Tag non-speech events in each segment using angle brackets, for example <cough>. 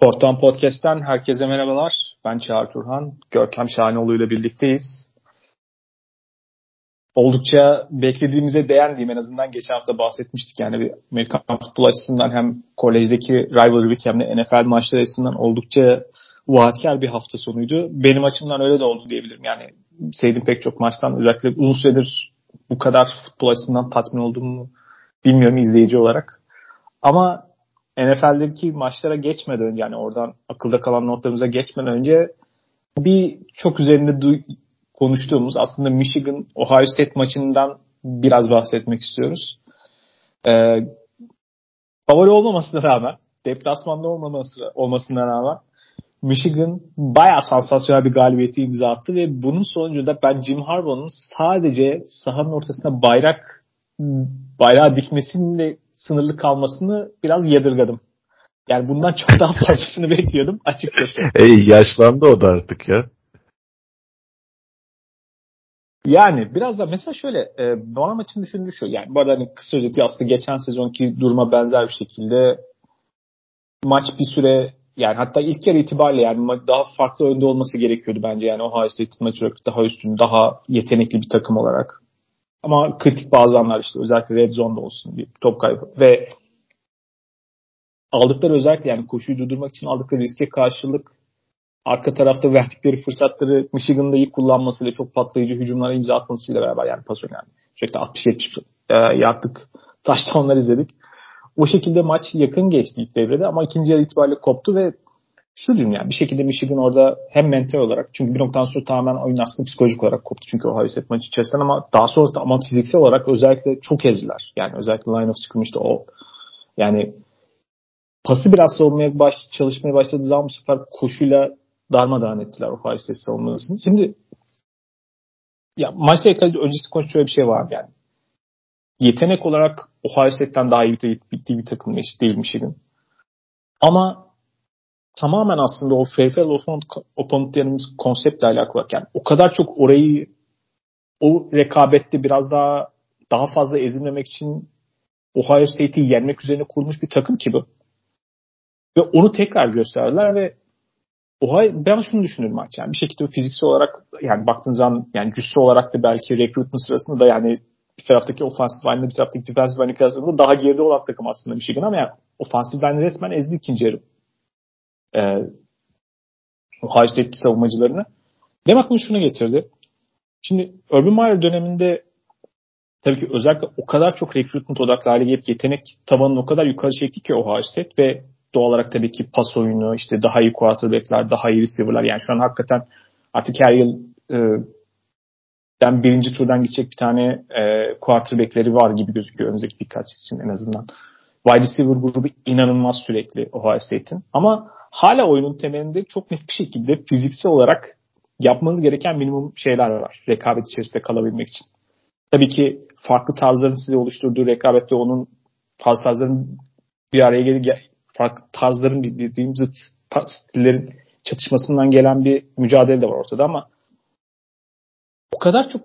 Sporttan Podcast'ten herkese merhabalar. Ben Çağrı Turhan. Görkem Şahanoğlu ile birlikteyiz. Oldukça beklediğimize değen diyeyim en azından geçen hafta bahsetmiştik. Yani bir Amerikan futbol açısından hem kolejdeki rivalry week hem de NFL maçları açısından oldukça vaatkar bir hafta sonuydu. Benim açımdan öyle de oldu diyebilirim. Yani sevdiğim pek çok maçtan özellikle uzun süredir bu kadar futbol açısından tatmin olduğumu bilmiyorum izleyici olarak. Ama NFL'deki maçlara geçmeden önce yani oradan akılda kalan notlarımıza geçmeden önce bir çok üzerinde du- konuştuğumuz aslında Michigan Ohio State maçından biraz bahsetmek istiyoruz. Ee, favori olmamasına rağmen deplasmanda olmaması olmasına rağmen Michigan bayağı sansasyonel bir galibiyeti imza attı ve bunun sonucunda ben Jim Harbaugh'un sadece sahanın ortasına bayrak bayrağı dikmesiyle sınırlı kalmasını biraz yadırgadım. Yani bundan çok daha fazlasını <laughs> bekliyordum açıkçası. Ey yaşlandı o da artık ya. Yani biraz da mesela şöyle e, Nora maçın düşündüğü şu. Yani bu arada hani kısa özetle aslında geçen sezonki duruma benzer bir şekilde maç bir süre yani hatta ilk yarı itibariyle yani daha farklı önde olması gerekiyordu bence. Yani Ohio State maçı daha üstün, daha yetenekli bir takım olarak. Ama kritik bazı anlar işte özellikle red zone'da olsun bir top kaybı ve aldıkları özellikle yani koşuyu durdurmak için aldıkları riske karşılık arka tarafta verdikleri fırsatları Michigan'da iyi kullanmasıyla çok patlayıcı hücumlara imza atmasıyla beraber yani pas yani sürekli 60-70 e, yattık taştanlar izledik. O şekilde maç yakın geçti ilk devrede ama ikinci yarı itibariyle koptu ve şu yani bir şekilde Michigan orada hem mental olarak çünkü bir noktadan sonra tamamen oyun aslında psikolojik olarak koptu çünkü Ohio State maçı içerisinden ama daha sonrasında ama fiziksel olarak özellikle çok ezdiler. Yani özellikle line of scrimmage'de o yani pası biraz savunmaya baş, çalışmaya başladığı zaman bu sefer koşuyla darmadağın ettiler Ohio State savunmasını. Şimdi ya maçla ilgili öncesi konuşuyor bir şey var yani. Yetenek olarak Ohio State'den daha iyi bir, bir, bir takım değil Michigan. Ama tamamen aslında o fair opponent, opponent dediğimiz konseptle alakalı. Yani o kadar çok orayı o rekabette biraz daha daha fazla ezilmemek için Ohio State'i yenmek üzerine kurulmuş bir takım ki bu. Ve onu tekrar gösterdiler ve Ohio, ben şunu düşünüyorum maç yani bir şekilde fiziksel olarak yani baktığınız zaman yani cüssü olarak da belki recruitment sırasında da yani bir taraftaki offensive line'la bir taraftaki defensive line'ı kıyasladığında daha geride olan takım aslında Michigan ama yani offensive line resmen ezdi ikinci yarı e, State savunmacılarını. Benim aklıma şuna getirdi. Şimdi Urban Meyer döneminde tabii ki özellikle o kadar çok recruitment odaklı hale gelip yetenek tavanını o kadar yukarı çekti ki Ohio State ve doğal olarak tabii ki pas oyunu, işte daha iyi quarterback'ler, daha iyi receiver'lar. Yani şu an hakikaten artık her yıl e, ben birinci turdan gidecek bir tane e, quarterback'leri var gibi gözüküyor önümüzdeki birkaç için en azından. Wide receiver grubu inanılmaz sürekli Ohio State'in. Ama hala oyunun temelinde çok net bir şekilde fiziksel olarak yapmanız gereken minimum şeyler var. Rekabet içerisinde kalabilmek için. Tabii ki farklı tarzların size oluşturduğu rekabette onun farklı tarzların bir araya gelip farklı tarzların dediğim zıt stillerin çatışmasından gelen bir mücadele de var ortada ama o kadar çok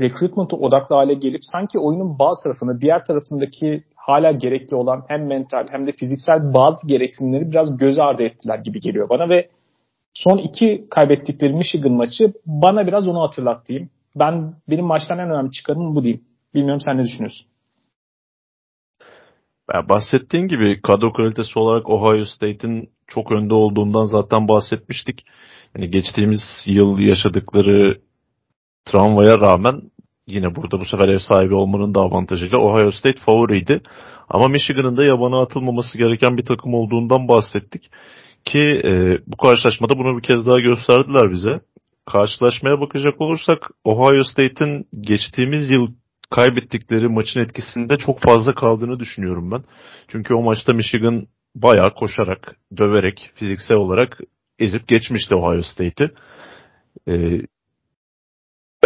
recruitment'a odaklı hale gelip sanki oyunun bazı tarafında diğer tarafındaki hala gerekli olan hem mental hem de fiziksel bazı gereksinimleri biraz göz ardı ettiler gibi geliyor bana ve son iki kaybettikleri Michigan maçı bana biraz onu hatırlattığım. Ben benim maçtan en önemli çıkarım bu diyeyim. Bilmiyorum sen ne düşünüyorsun? Ya bahsettiğin gibi kadro kalitesi olarak Ohio State'in çok önde olduğundan zaten bahsetmiştik. Yani geçtiğimiz yıl yaşadıkları travmaya rağmen yine burada bu sefer ev sahibi olmanın da avantajıyla Ohio State favoriydi. Ama Michigan'ın da yabana atılmaması gereken bir takım olduğundan bahsettik. Ki e, bu karşılaşmada bunu bir kez daha gösterdiler bize. Karşılaşmaya bakacak olursak Ohio State'in geçtiğimiz yıl kaybettikleri maçın etkisinde çok fazla kaldığını düşünüyorum ben. Çünkü o maçta Michigan bayağı koşarak, döverek, fiziksel olarak ezip geçmişti Ohio State'i. Ee,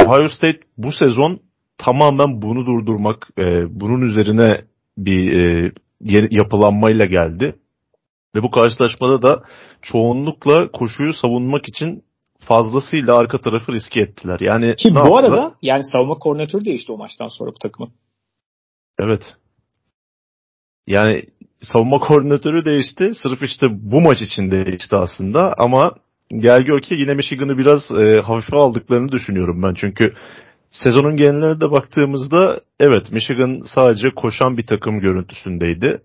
Ohio State bu sezon tamamen bunu durdurmak, e, bunun üzerine bir e, yapılanmayla geldi. Ve bu karşılaşmada da çoğunlukla koşuyu savunmak için fazlasıyla arka tarafı riske ettiler. Yani Ki bu yaptılar? arada yani savunma koordinatörü değişti o maçtan sonra bu takımın. Evet. Yani savunma koordinatörü değişti. Sırf işte bu maç için değişti aslında ama gel gör ki yine Michigan'ı biraz e, hafife aldıklarını düşünüyorum ben. Çünkü sezonun geneline de baktığımızda evet Michigan sadece koşan bir takım görüntüsündeydi.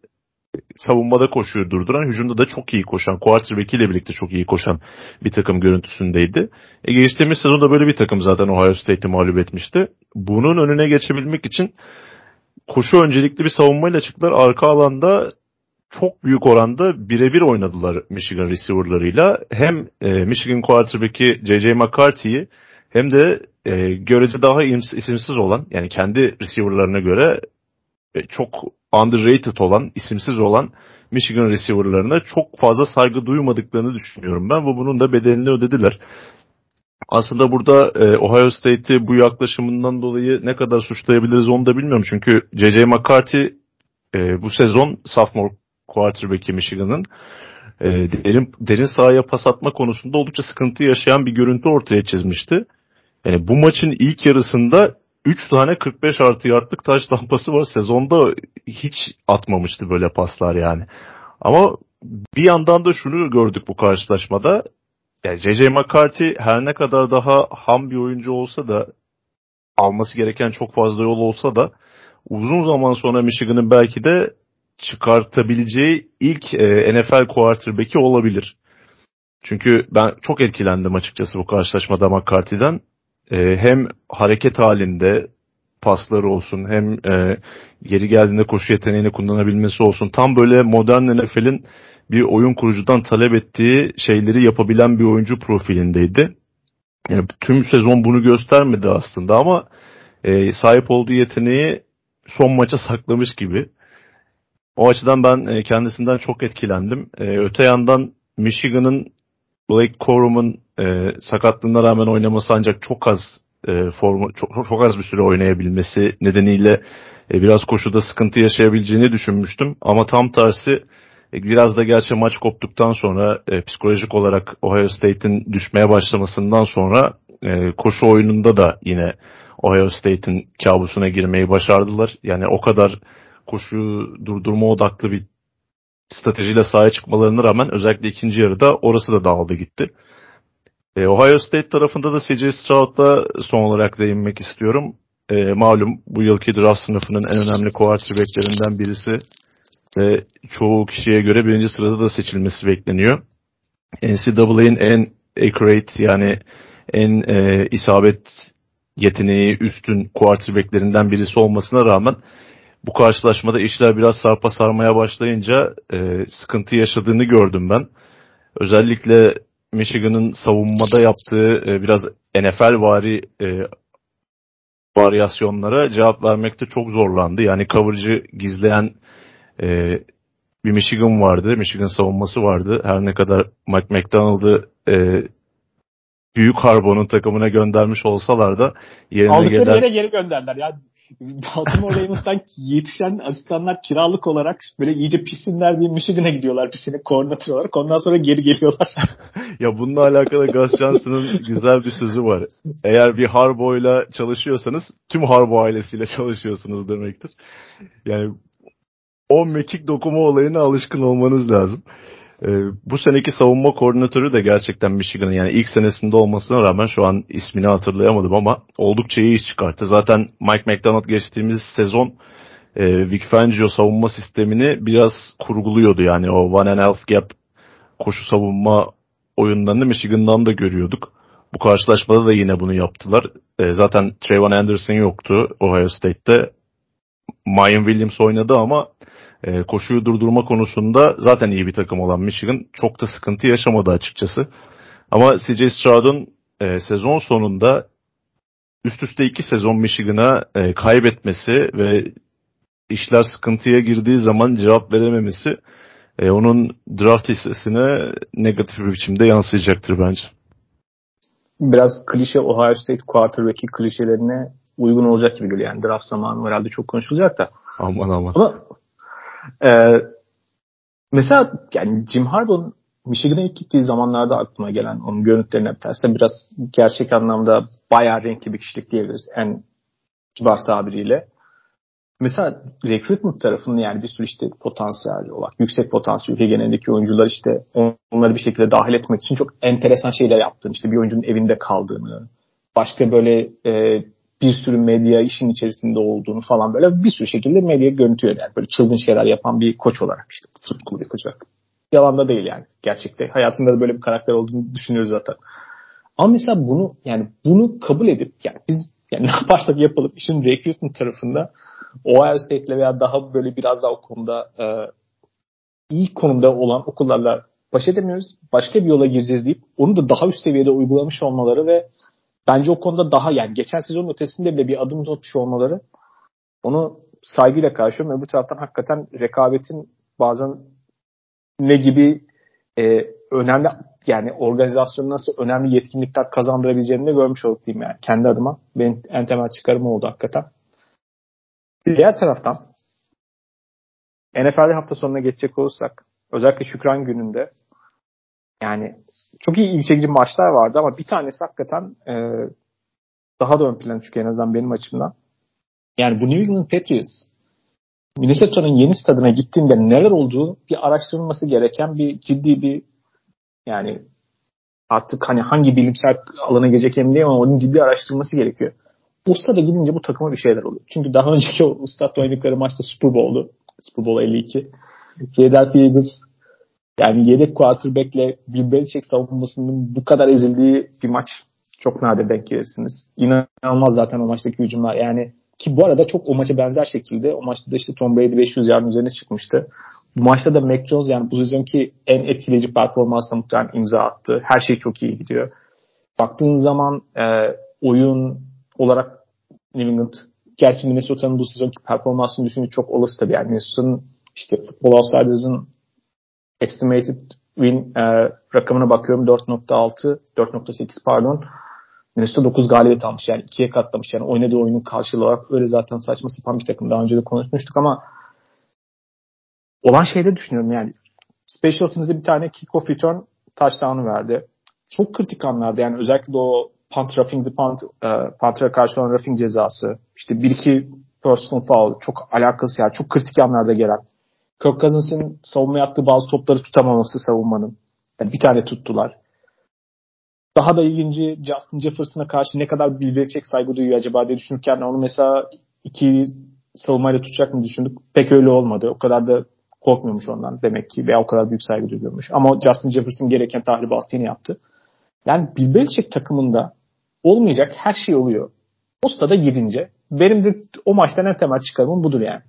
Savunmada koşuyor durduran, hücumda da çok iyi koşan, quarterback ile birlikte çok iyi koşan bir takım görüntüsündeydi. E, geçtiğimiz sezonda böyle bir takım zaten Ohio State'i mağlup etmişti. Bunun önüne geçebilmek için koşu öncelikli bir savunmayla çıktılar. Arka alanda çok büyük oranda birebir oynadılar Michigan receiver'larıyla. Hem e, Michigan quarterback'i J.J. McCarthy'yi hem de e, görece daha isimsiz olan yani kendi receiver'larına göre e, çok underrated olan, isimsiz olan Michigan receiver'larına çok fazla saygı duymadıklarını düşünüyorum ben ve bunun da bedelini ödediler. Aslında burada e, Ohio State'i bu yaklaşımından dolayı ne kadar suçlayabiliriz onu da bilmiyorum. Çünkü J.J. McCarthy e, bu sezon sophomore quarterback'i Michigan'ın e, derin, derin sahaya pas atma konusunda oldukça sıkıntı yaşayan bir görüntü ortaya çizmişti. Yani bu maçın ilk yarısında 3 tane 45 artı yardlık taş tampası var. Sezonda hiç atmamıştı böyle paslar yani. Ama bir yandan da şunu gördük bu karşılaşmada. Yani J.J. McCarthy her ne kadar daha ham bir oyuncu olsa da alması gereken çok fazla yol olsa da uzun zaman sonra Michigan'ın belki de çıkartabileceği ilk e, NFL quarterback'i olabilir. Çünkü ben çok etkilendim açıkçası bu karşılaşmada McCarthy'den. E, hem hareket halinde pasları olsun hem e, geri geldiğinde koşu yeteneğini kullanabilmesi olsun. Tam böyle modern NFL'in bir oyun kurucudan talep ettiği şeyleri yapabilen bir oyuncu profilindeydi. Yani tüm sezon bunu göstermedi aslında ama e, sahip olduğu yeteneği son maça saklamış gibi. O açıdan ben e, kendisinden çok etkilendim. E, öte yandan Michigan'ın Blake Corum'un e, sakatlığına rağmen oynaması ancak çok az formu çok, çok az bir süre oynayabilmesi nedeniyle biraz koşuda sıkıntı yaşayabileceğini düşünmüştüm. Ama tam tersi biraz da gerçi maç koptuktan sonra psikolojik olarak Ohio State'in düşmeye başlamasından sonra koşu oyununda da yine Ohio State'in kabusuna girmeyi başardılar. Yani o kadar koşu durdurma odaklı bir stratejiyle sahaya çıkmalarına rağmen özellikle ikinci yarıda orası da dağıldı gitti. E, Ohio State tarafında da CJ Stroud'da son olarak değinmek istiyorum. E, malum bu yılki draft sınıfının en önemli quarterbacklerinden birisi ve çoğu kişiye göre birinci sırada da seçilmesi bekleniyor. NCAA'nin en accurate yani en e, isabet yeteneği üstün quarterbacklerinden birisi olmasına rağmen bu karşılaşmada işler biraz sarpa sarmaya başlayınca e, sıkıntı yaşadığını gördüm ben. Özellikle Michigan'ın savunmada yaptığı e, biraz NFL vari e, varyasyonlara cevap vermekte çok zorlandı. Yani coverage'ı gizleyen e, bir Michigan vardı. Michigan savunması vardı. Her ne kadar Mike McDonald'ı e, büyük Harbaugh'un takımına göndermiş olsalar da yerine Aldıkları gelen... yere geri gönderler. Yani Baltimore Ravens'tan yetişen asistanlar kiralık olarak böyle iyice pissinler diye Michigan'a gidiyorlar pisini koordinatör olarak. Ondan sonra geri geliyorlar. <laughs> ya bununla alakalı Gus Johnson'ın güzel bir sözü var. Eğer bir Harbaugh'la çalışıyorsanız tüm Harbaugh ailesiyle çalışıyorsunuz demektir. Yani o mekik dokuma olayına alışkın olmanız lazım. E, bu seneki savunma koordinatörü de gerçekten Michigan'ın yani ilk senesinde olmasına rağmen şu an ismini hatırlayamadım ama oldukça iyi iş çıkarttı. Zaten Mike McDonald geçtiğimiz sezon e, Vic Fangio savunma sistemini biraz kurguluyordu. Yani o one and half gap koşu savunma oyunlarını Michigan'dan da görüyorduk. Bu karşılaşmada da yine bunu yaptılar. E, zaten Trayvon Anderson yoktu Ohio State'te. Mayan Williams oynadı ama e, koşuyu durdurma konusunda zaten iyi bir takım olan Michigan çok da sıkıntı yaşamadı açıkçası. Ama CJ Stroud'un e, sezon sonunda üst üste iki sezon Michigan'a e, kaybetmesi ve işler sıkıntıya girdiği zaman cevap verememesi e, onun draft hissesine negatif bir biçimde yansıyacaktır bence. Biraz klişe Ohio State quarterback'i klişelerine uygun olacak gibi geliyor. Yani draft zamanı herhalde çok konuşulacak da. Aman aman. Ama ee, mesela yani Jim Harbaugh'un Michigan'a ilk gittiği zamanlarda aklıma gelen onun görüntülerine bir biraz gerçek anlamda bayağı renkli bir kişilik diyebiliriz en kibar tabiriyle. mesela recruitment tarafında yani bir sürü işte potansiyel olarak yüksek potansiyel ülke genelindeki oyuncular işte onları bir şekilde dahil etmek için çok enteresan şeyler yaptığını işte bir oyuncunun evinde kaldığını başka böyle e, bir sürü medya işin içerisinde olduğunu falan böyle bir sürü şekilde medya görüntüyor yani böyle çılgın şeyler yapan bir koç olarak işte tutkulu bir koç olarak. Yalan da değil yani gerçekte. Hayatında da böyle bir karakter olduğunu düşünüyoruz zaten. Ama mesela bunu yani bunu kabul edip yani biz yani <laughs> ne yaparsak yapalım işin recruitment tarafında Ohio State'le veya daha böyle biraz daha o konuda e, iyi konumda olan okullarla baş edemiyoruz. Başka bir yola gireceğiz deyip onu da daha üst seviyede uygulamış olmaları ve bence o konuda daha yani geçen sezon ötesinde bile bir adım tutmuş olmaları onu saygıyla karşılıyorum. Öbür taraftan hakikaten rekabetin bazen ne gibi e, önemli yani organizasyonun nasıl önemli yetkinlikler kazandırabileceğini de görmüş olduk diyeyim yani kendi adıma. Benim en temel çıkarım oldu hakikaten. Diğer taraftan NFL hafta sonuna geçecek olursak özellikle Şükran gününde yani çok iyi ilgi çekici maçlar vardı ama bir tanesi hakikaten e, daha da ön plan çıkıyor en azından benim açımdan. Yani bu New England Patriots Minnesota'nın yeni stadına gittiğinde neler olduğu bir araştırılması gereken bir ciddi bir yani artık hani hangi bilimsel alana gelecek emin değilim ama onun ciddi araştırılması gerekiyor. O stada gidince bu takıma bir şeyler oluyor. Çünkü daha <laughs> önceki o statta oynadıkları maçta Super Bowl'du. Super Bowl 52. Philadelphia Eagles yani yedek quarterback'le Bill Belichick savunmasının bu kadar ezildiği bir maç çok nadir denk gelirsiniz. İnanılmaz zaten o maçtaki hücumlar. Yani ki bu arada çok o maça benzer şekilde o maçta da işte Tom Brady 500 yard üzerine çıkmıştı. Bu maçta da Mac Jones yani bu sezonki en etkileyici performansla muhtemelen imza attı. Her şey çok iyi gidiyor. Baktığın zaman e, oyun olarak New England gerçi Minnesota'nın bu sezonki performansını düşününce çok olası tabii. Yani Minnesota'nın işte Football Outsiders'ın estimated win e, rakamına bakıyorum 4.6 4.8 pardon. Minnesota 9 galibiyet almış yani ikiye katlamış yani oynadığı oyunun karşılığı olarak öyle zaten saçma sapan bir takım daha önce de konuşmuştuk ama olan şeyde düşünüyorum yani Special Teams'de bir tane kick-off return touchdown'u verdi. Çok kritik anlarda yani özellikle o punt roughing the punt, e, punter'a karşı olan roughing cezası, işte bir iki personal foul çok alakası yani çok kritik anlarda gelen. Kirk Cousins'ın savunma yaptığı bazı topları tutamaması savunmanın. Yani bir tane tuttular. Daha da ilginci Justin Jefferson'a karşı ne kadar Belichick saygı duyuyor acaba diye düşünürken onu mesela iki savunmayla tutacak mı düşündük. Pek öyle olmadı. O kadar da korkmuyormuş ondan demek ki veya o kadar büyük saygı duyuyormuş. Ama Justin Jefferson gereken tahribatı yaptı. Yani Bill Belichick takımında olmayacak her şey oluyor. O stada gidince benim de o maçtan en temel çıkarımım budur yani.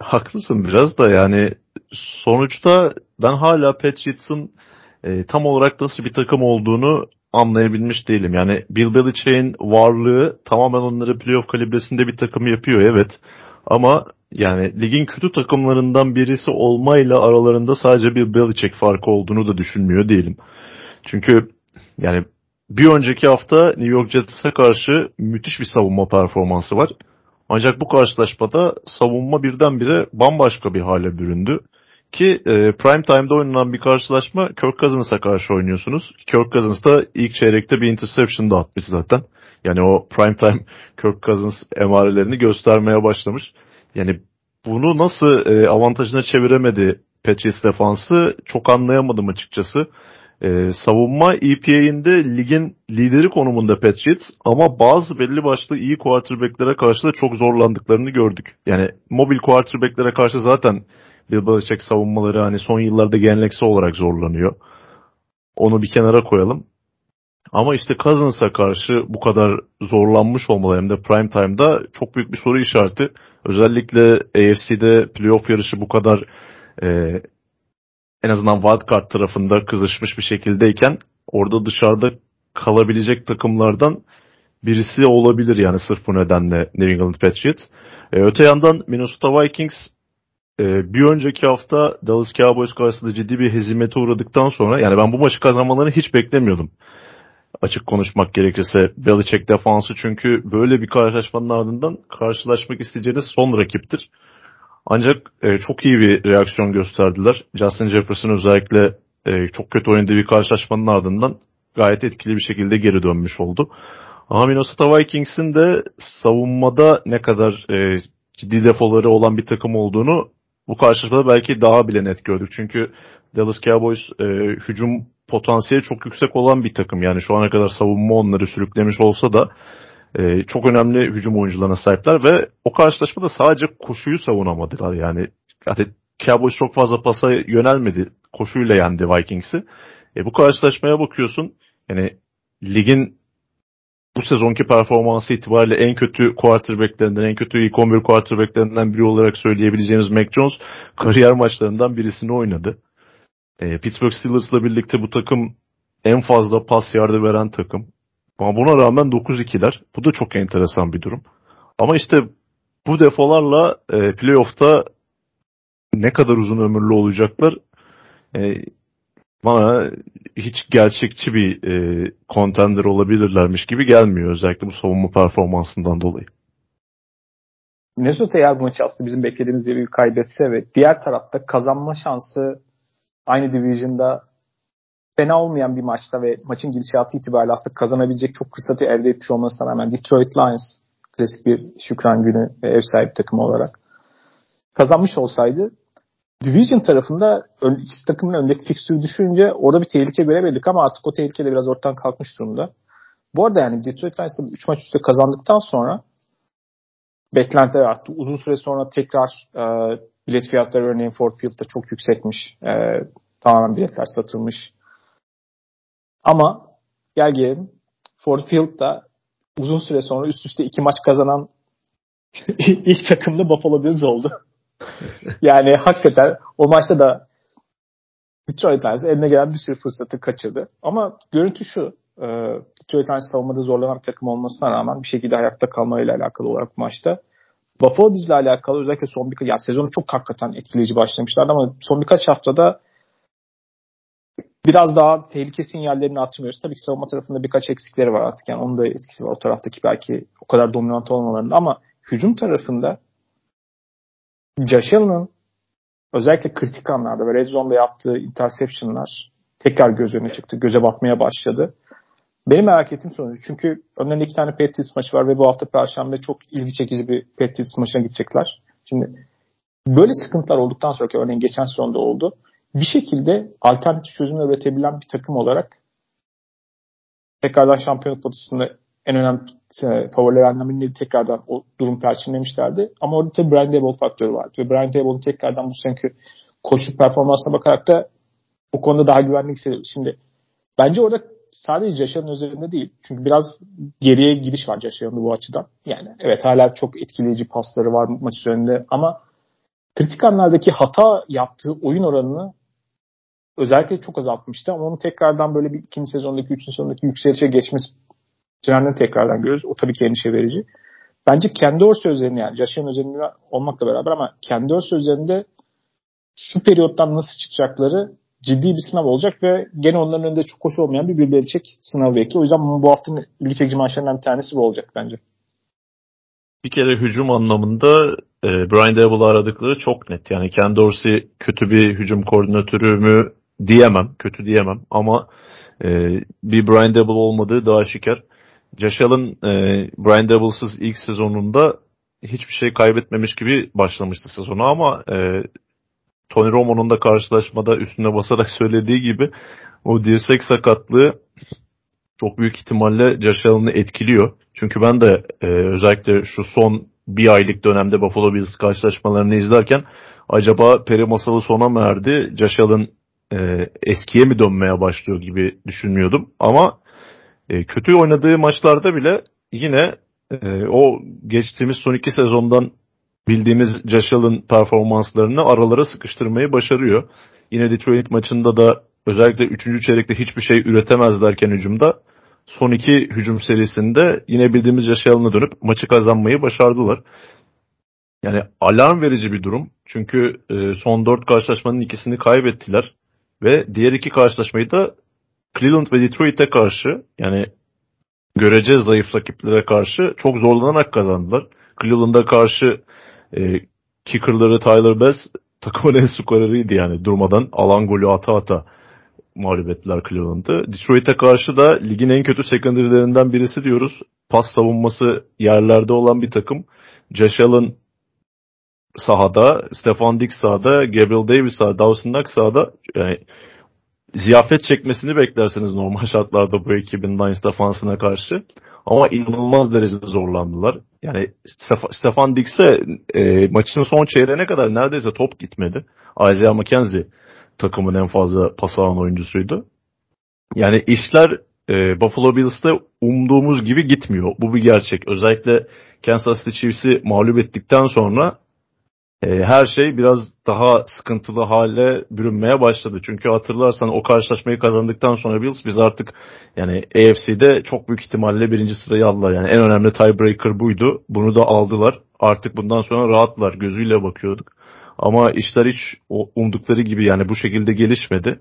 Haklısın biraz da yani sonuçta ben hala Patriots'ın e, tam olarak nasıl bir takım olduğunu anlayabilmiş değilim. Yani Bill Belichick'in varlığı tamamen onları playoff kalibresinde bir takım yapıyor evet. Ama yani ligin kötü takımlarından birisi olmayla aralarında sadece bir Belichick farkı olduğunu da düşünmüyor değilim. Çünkü yani bir önceki hafta New York Jets'e karşı müthiş bir savunma performansı var. Ancak bu karşılaşmada savunma birdenbire bambaşka bir hale büründü. Ki e, prime time'da oynanan bir karşılaşma Kirk Cousins'a karşı oynuyorsunuz. Kirk Cousins da ilk çeyrekte bir interception da atmış zaten. Yani o prime time <laughs> Kirk Cousins emarelerini göstermeye başlamış. Yani bunu nasıl e, avantajına çeviremedi Patriots defansı çok anlayamadım açıkçası. Ee, savunma EPA'inde ligin lideri konumunda Patriots ama bazı belli başlı iyi quarterbacklere karşı da çok zorlandıklarını gördük. Yani mobil quarterbacklere karşı zaten Bill Belichick savunmaları hani son yıllarda geleneksel olarak zorlanıyor. Onu bir kenara koyalım. Ama işte Cousins'a karşı bu kadar zorlanmış olmaları hem de prime time'da çok büyük bir soru işareti. Özellikle AFC'de playoff yarışı bu kadar e, en azından wildcard tarafında kızışmış bir şekildeyken orada dışarıda kalabilecek takımlardan birisi olabilir yani sırf bu nedenle New England Patriots. E, öte yandan Minnesota Vikings e, bir önceki hafta Dallas Cowboys karşısında ciddi bir hezimete uğradıktan sonra yani ben bu maçı kazanmalarını hiç beklemiyordum. Açık konuşmak gerekirse Belichick defansı çünkü böyle bir karşılaşmanın ardından karşılaşmak isteyeceğiniz son rakiptir. Ancak e, çok iyi bir reaksiyon gösterdiler. Justin Jefferson özellikle e, çok kötü oynadığı bir karşılaşmanın ardından gayet etkili bir şekilde geri dönmüş oldu. Ama Minnesota Vikings'in de savunmada ne kadar e, ciddi defoları olan bir takım olduğunu bu karşılaşmada belki daha bile net gördük. Çünkü Dallas Cowboys e, hücum potansiyeli çok yüksek olan bir takım. Yani şu ana kadar savunma onları sürüklemiş olsa da e, çok önemli hücum oyuncularına sahipler ve o karşılaşmada sadece koşuyu savunamadılar. Yani yani Cowboys çok fazla pasa yönelmedi. Koşuyla yendi Vikings'i. E, bu karşılaşmaya bakıyorsun. Yani ligin bu sezonki performansı itibariyle en kötü quarterbacklerinden, en kötü ilk 11 quarterbacklerinden biri olarak söyleyebileceğimiz Mac Jones kariyer maçlarından birisini oynadı. E, Pittsburgh Steelers'la birlikte bu takım en fazla pas yardı veren takım. Ama buna rağmen 9-2'ler. Bu da çok enteresan bir durum. Ama işte bu defolarla e, playoff'ta ne kadar uzun ömürlü olacaklar e, bana hiç gerçekçi bir e, contender olabilirlermiş gibi gelmiyor özellikle bu savunma performansından dolayı. Minnesota eğer bu maçı aslında bizim beklediğimiz gibi kaybetse ve diğer tarafta kazanma şansı aynı division'da fena olmayan bir maçta ve maçın gidişatı itibariyle aslında kazanabilecek çok fırsatı elde etmiş olmasına rağmen Detroit Lions klasik bir şükran günü ev sahibi takımı olarak kazanmış olsaydı Division tarafında ikisi takımın öndeki fikstürü düşününce orada bir tehlike göremedik ama artık o tehlike de biraz ortadan kalkmış durumda. Bu arada yani Detroit Lions 3 maç üstte kazandıktan sonra beklentiler arttı. Uzun süre sonra tekrar e, bilet fiyatları örneğin Ford Field'da çok yüksekmiş. E, tamamen biletler satılmış. Ama gel gelelim Ford Field'da uzun süre sonra üst üste iki maç kazanan <laughs> ilk takımda Buffalo Bills oldu. <laughs> yani hakikaten o maçta da Detroit Lions eline gelen bir sürü fırsatı kaçırdı. Ama görüntü şu. E, Detroit Lions savunmada zorlanan bir takım olmasına rağmen bir şekilde ayakta kalmayla alakalı olarak maçta. Buffalo bizle alakalı özellikle son birkaç ya sezonu çok hakikaten etkileyici başlamışlardı ama son birkaç haftada biraz daha tehlike sinyallerini atmıyoruz. Tabii ki savunma tarafında birkaç eksikleri var artık. Yani onun da etkisi var. O taraftaki belki o kadar dominant olmalarında ama hücum tarafında Josh özellikle kritik anlarda ve red zone'da yaptığı interceptionlar tekrar göz önüne çıktı. Göze batmaya başladı. Benim merak ettiğim sonucu. Çünkü önlerinde iki tane Patriots maçı var ve bu hafta Perşembe çok ilgi çekici bir Patriots maçına gidecekler. Şimdi böyle sıkıntılar olduktan sonra ki örneğin geçen sezonda oldu. Bir şekilde alternatif çözümler üretebilen bir takım olarak tekrardan şampiyonluk potasında en önemli e, favorilerden birini tekrardan o durum perçinlemişlerdi. Ama orada tabii Brian Dable faktörü vardı. Ve Brian Dable'ın tekrardan bu seneki koçluk performansına bakarak da o konuda daha güvenli hissediyoruz. Şimdi bence orada sadece Caşar'ın üzerinde değil. Çünkü biraz geriye gidiş var Caşar'ın bu açıdan. Yani evet hala çok etkileyici pasları var maç üzerinde ama kritik anlardaki hata yaptığı oyun oranını özellikle çok azaltmıştı ama onu tekrardan böyle bir ikinci sezondaki, üçüncü sezondaki yükselişe geçmesi trendini tekrardan görüyoruz. O tabii ki endişe verici. Bence kendi Orsa üzerinde yani Josh'ın üzerinde olmakla beraber ama kendi Orsa üzerinde şu periyottan nasıl çıkacakları ciddi bir sınav olacak ve gene onların önünde çok hoş olmayan bir bir çek sınavı bekliyor. O yüzden bu haftanın ilgi çekici maçlarından bir tanesi bu olacak bence. Bir kere hücum anlamında e, Brian Daboll'u aradıkları çok net. Yani Ken Dorsey kötü bir hücum koordinatörü mü diyemem. Kötü diyemem ama e, bir Brian Dabble olmadığı daha şeker. Josh Allen e, Brian Dabble'sız ilk sezonunda hiçbir şey kaybetmemiş gibi başlamıştı sezonu ama e, Tony Romo'nun da karşılaşmada üstüne basarak <laughs> söylediği gibi o dirsek sakatlığı çok büyük ihtimalle Josh Allen'ı etkiliyor. Çünkü ben de e, özellikle şu son bir aylık dönemde Buffalo Bills karşılaşmalarını izlerken acaba peri masalı sona mı erdi? Josh Allen e, eskiye mi dönmeye başlıyor gibi düşünmüyordum. Ama e, kötü oynadığı maçlarda bile yine e, o geçtiğimiz son iki sezondan bildiğimiz Allen performanslarını aralara sıkıştırmayı başarıyor. Yine Detroit maçında da özellikle 3. çeyrekte hiçbir şey üretemezlerken hücumda son iki hücum serisinde yine bildiğimiz Allen'a dönüp maçı kazanmayı başardılar. Yani alarm verici bir durum. Çünkü e, son dört karşılaşmanın ikisini kaybettiler. Ve diğer iki karşılaşmayı da Cleveland ve Detroit'e karşı yani görece zayıf rakiplere karşı çok zorlanarak kazandılar. Cleveland'a karşı e, kickerları Tyler Bass takımın <laughs> en skoreriydi yani durmadan alan golü ata ata mağlup ettiler Cleveland'ı. Detroit'e karşı da ligin en kötü secondary'lerinden birisi diyoruz. pas savunması yerlerde olan bir takım. Josh Allen sahada, Stefan Diggs sahada, Gabriel Davis sahada, Dawson Knox sahada yani ziyafet çekmesini beklersiniz normal <laughs> şartlarda bu ekibin Lions defansına karşı. Ama inanılmaz derecede zorlandılar. Yani Stefan Diggs'e e, maçın son çeyreğine kadar neredeyse top gitmedi. Isaiah McKenzie takımın en fazla pas alan oyuncusuydu. Yani işler e, Buffalo Bills'te umduğumuz gibi gitmiyor. Bu bir gerçek. Özellikle Kansas City Chiefs'i mağlup ettikten sonra her şey biraz daha sıkıntılı hale bürünmeye başladı. Çünkü hatırlarsan o karşılaşmayı kazandıktan sonra Bills biz artık yani AFC'de çok büyük ihtimalle birinci sırayı aldılar. Yani en önemli tiebreaker buydu. Bunu da aldılar. Artık bundan sonra rahatlar gözüyle bakıyorduk. Ama işler hiç umdukları gibi yani bu şekilde gelişmedi.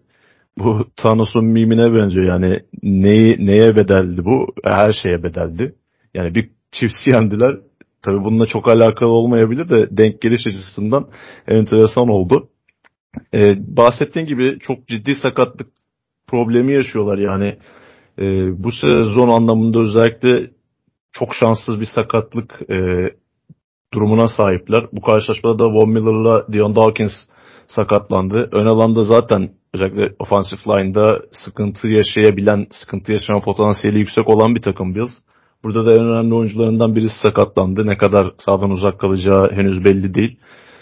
Bu Thanos'un mimine benziyor yani neyi, neye bedeldi bu? Her şeye bedeldi. Yani bir çiftsi <laughs> yendiler Tabi bununla çok alakalı olmayabilir de denk geliş açısından enteresan oldu. Ee, bahsettiğin gibi çok ciddi sakatlık problemi yaşıyorlar yani. E, bu sezon anlamında özellikle çok şanssız bir sakatlık e, durumuna sahipler. Bu karşılaşmada da Von Miller'la Dion Dawkins sakatlandı. Ön alanda zaten özellikle offensive line'da sıkıntı yaşayabilen, sıkıntı yaşama potansiyeli yüksek olan bir takım Bills. Burada da en önemli oyuncularından birisi sakatlandı. Ne kadar sağdan uzak kalacağı henüz belli değil.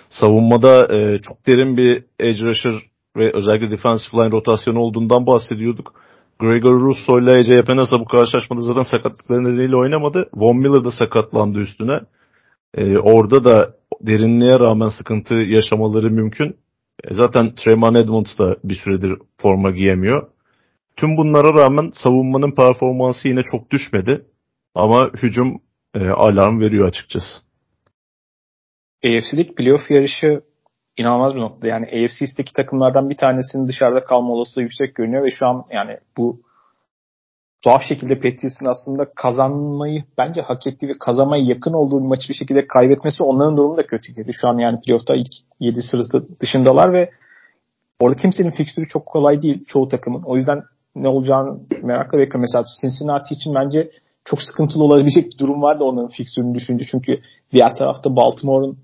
Savunmada e, çok derin bir edge rusher ve özellikle defensive line rotasyonu olduğundan bahsediyorduk. Gregor Russo ile AJ Epinesa bu karşılaşmada zaten sakatlıkları nedeniyle oynamadı. Von Miller da sakatlandı üstüne. E, orada da derinliğe rağmen sıkıntı yaşamaları mümkün. E, zaten Tremon Edmonds da bir süredir forma giyemiyor. Tüm bunlara rağmen savunmanın performansı yine çok düşmedi. Ama hücum e, alarm veriyor açıkçası. AFC'lik playoff yarışı inanılmaz bir nokta. Yani AFC East'teki takımlardan bir tanesinin dışarıda kalma olasılığı yüksek görünüyor ve şu an yani bu tuhaf şekilde Patriots'ın aslında kazanmayı bence hak ettiği ve kazanmaya yakın olduğu bir maçı bir şekilde kaybetmesi onların durumu da kötü geldi. Şu an yani playoff'ta ilk 7 sırası dışındalar ve orada kimsenin fikstürü çok kolay değil çoğu takımın. O yüzden ne olacağını merakla bekliyorum. Mesela Cincinnati için bence çok sıkıntılı olabilecek bir durum var da onların fiksürünü düşünce. Çünkü diğer tarafta Baltimore'un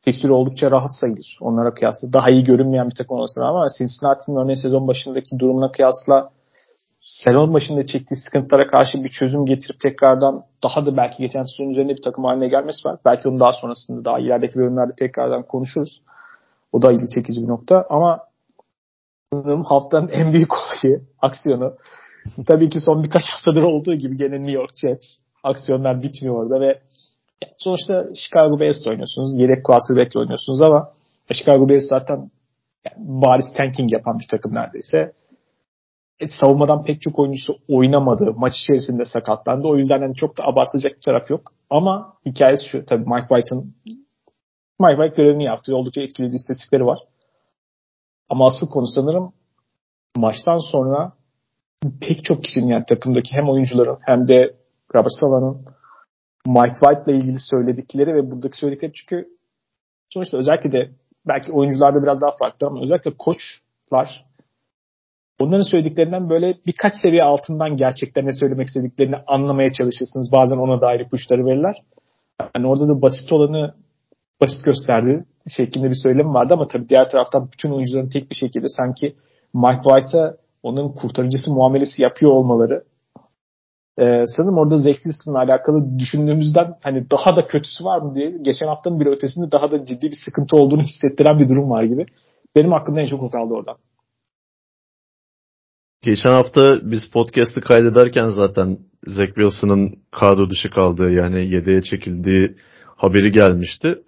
fiksürü oldukça rahat sayılır. Onlara kıyasla daha iyi görünmeyen bir takım olmasına ama Cincinnati'nin örneğin sezon başındaki durumuna kıyasla sezon başında çektiği sıkıntılara karşı bir çözüm getirip tekrardan daha da belki geçen sezon üzerinde bir takım haline gelmesi var. Belki onu daha sonrasında daha ilerideki bölümlerde tekrardan konuşuruz. O da ilgi çekici bir nokta ama haftanın en büyük olayı, aksiyonu <laughs> Tabii ki son birkaç haftadır olduğu gibi gene New York Jets. Aksiyonlar bitmiyor orada ve sonuçta Chicago Bears oynuyorsunuz. Yedek quarterback oynuyorsunuz ama Chicago Bears zaten yani bariz tanking yapan bir takım neredeyse. E, savunmadan pek çok oyuncusu oynamadı. Maç içerisinde sakatlandı. O yüzden hani çok da abartacak bir taraf yok. Ama hikayesi şu. Tabii Mike White'ın Mike White görevini yaptı. Oldukça etkili istatistikleri var. Ama asıl konu sanırım maçtan sonra pek çok kişinin yani takımdaki hem oyuncuların hem de Robert Sala'nın Mike White ile ilgili söyledikleri ve buradaki söyledikleri çünkü sonuçta özellikle de belki oyuncularda biraz daha farklı ama özellikle koçlar onların söylediklerinden böyle birkaç seviye altından gerçekten ne söylemek istediklerini anlamaya çalışırsınız. Bazen ona dair ipuçları verirler. Yani orada da basit olanı basit gösterdi şeklinde bir söylem vardı ama tabii diğer taraftan bütün oyuncuların tek bir şekilde sanki Mike White'a onun kurtarıcısı muamelesi yapıyor olmaları ee, sanırım orada Wilson'la alakalı düşündüğümüzden hani daha da kötüsü var mı diye geçen haftanın bir ötesinde daha da ciddi bir sıkıntı olduğunu hissettiren bir durum var gibi. Benim aklımda en çok o kaldı oradan. Geçen hafta biz podcast'ı kaydederken zaten Zach Wilson'ın kadro dışı kaldığı yani yedeğe çekildiği haberi gelmişti.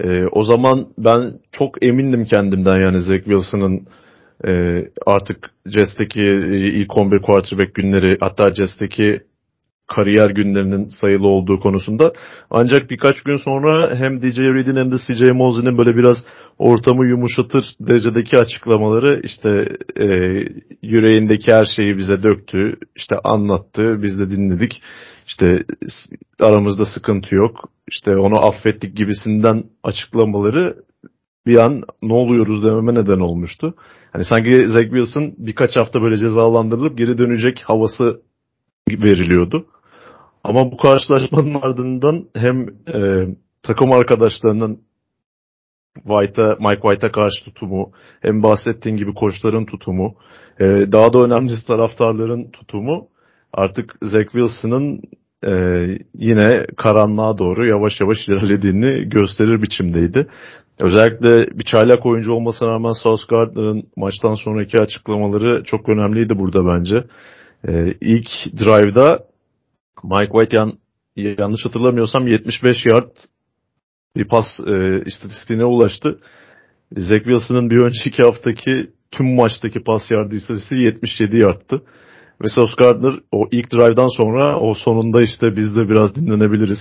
Ee, o zaman ben çok emindim kendimden yani Zach Wilson'ın e, artık Jets'teki ilk 11 quarterback günleri hatta Jets'teki kariyer günlerinin sayılı olduğu konusunda. Ancak birkaç gün sonra hem DJ Reed'in hem de CJ Mosley'nin böyle biraz ortamı yumuşatır derecedeki açıklamaları işte e, yüreğindeki her şeyi bize döktü, işte anlattı, biz de dinledik. İşte aramızda sıkıntı yok, işte onu affettik gibisinden açıklamaları bir an ne oluyoruz dememe neden olmuştu. Hani sanki Zach Wilson birkaç hafta böyle cezalandırılıp geri dönecek havası veriliyordu. Ama bu karşılaşmanın ardından hem e, takım arkadaşlarının White'a, Mike White'a karşı tutumu, hem bahsettiğin gibi koçların tutumu, e, daha da önemlisi taraftarların tutumu artık Zach Wilson'ın e, yine karanlığa doğru yavaş yavaş ilerlediğini gösterir biçimdeydi. Özellikle bir çaylak oyuncu olmasına rağmen Sauce Gardner'ın maçtan sonraki açıklamaları çok önemliydi burada bence. Ee, ilk drive'da Mike White yan, yanlış hatırlamıyorsam 75 yard bir pas e, istatistiğine ulaştı. Zach Wilson'ın bir önceki haftaki tüm maçtaki pas yardı istatistiği 77 yardtı. Ve Sauce Gardner o ilk drive'dan sonra o sonunda işte biz de biraz dinlenebiliriz.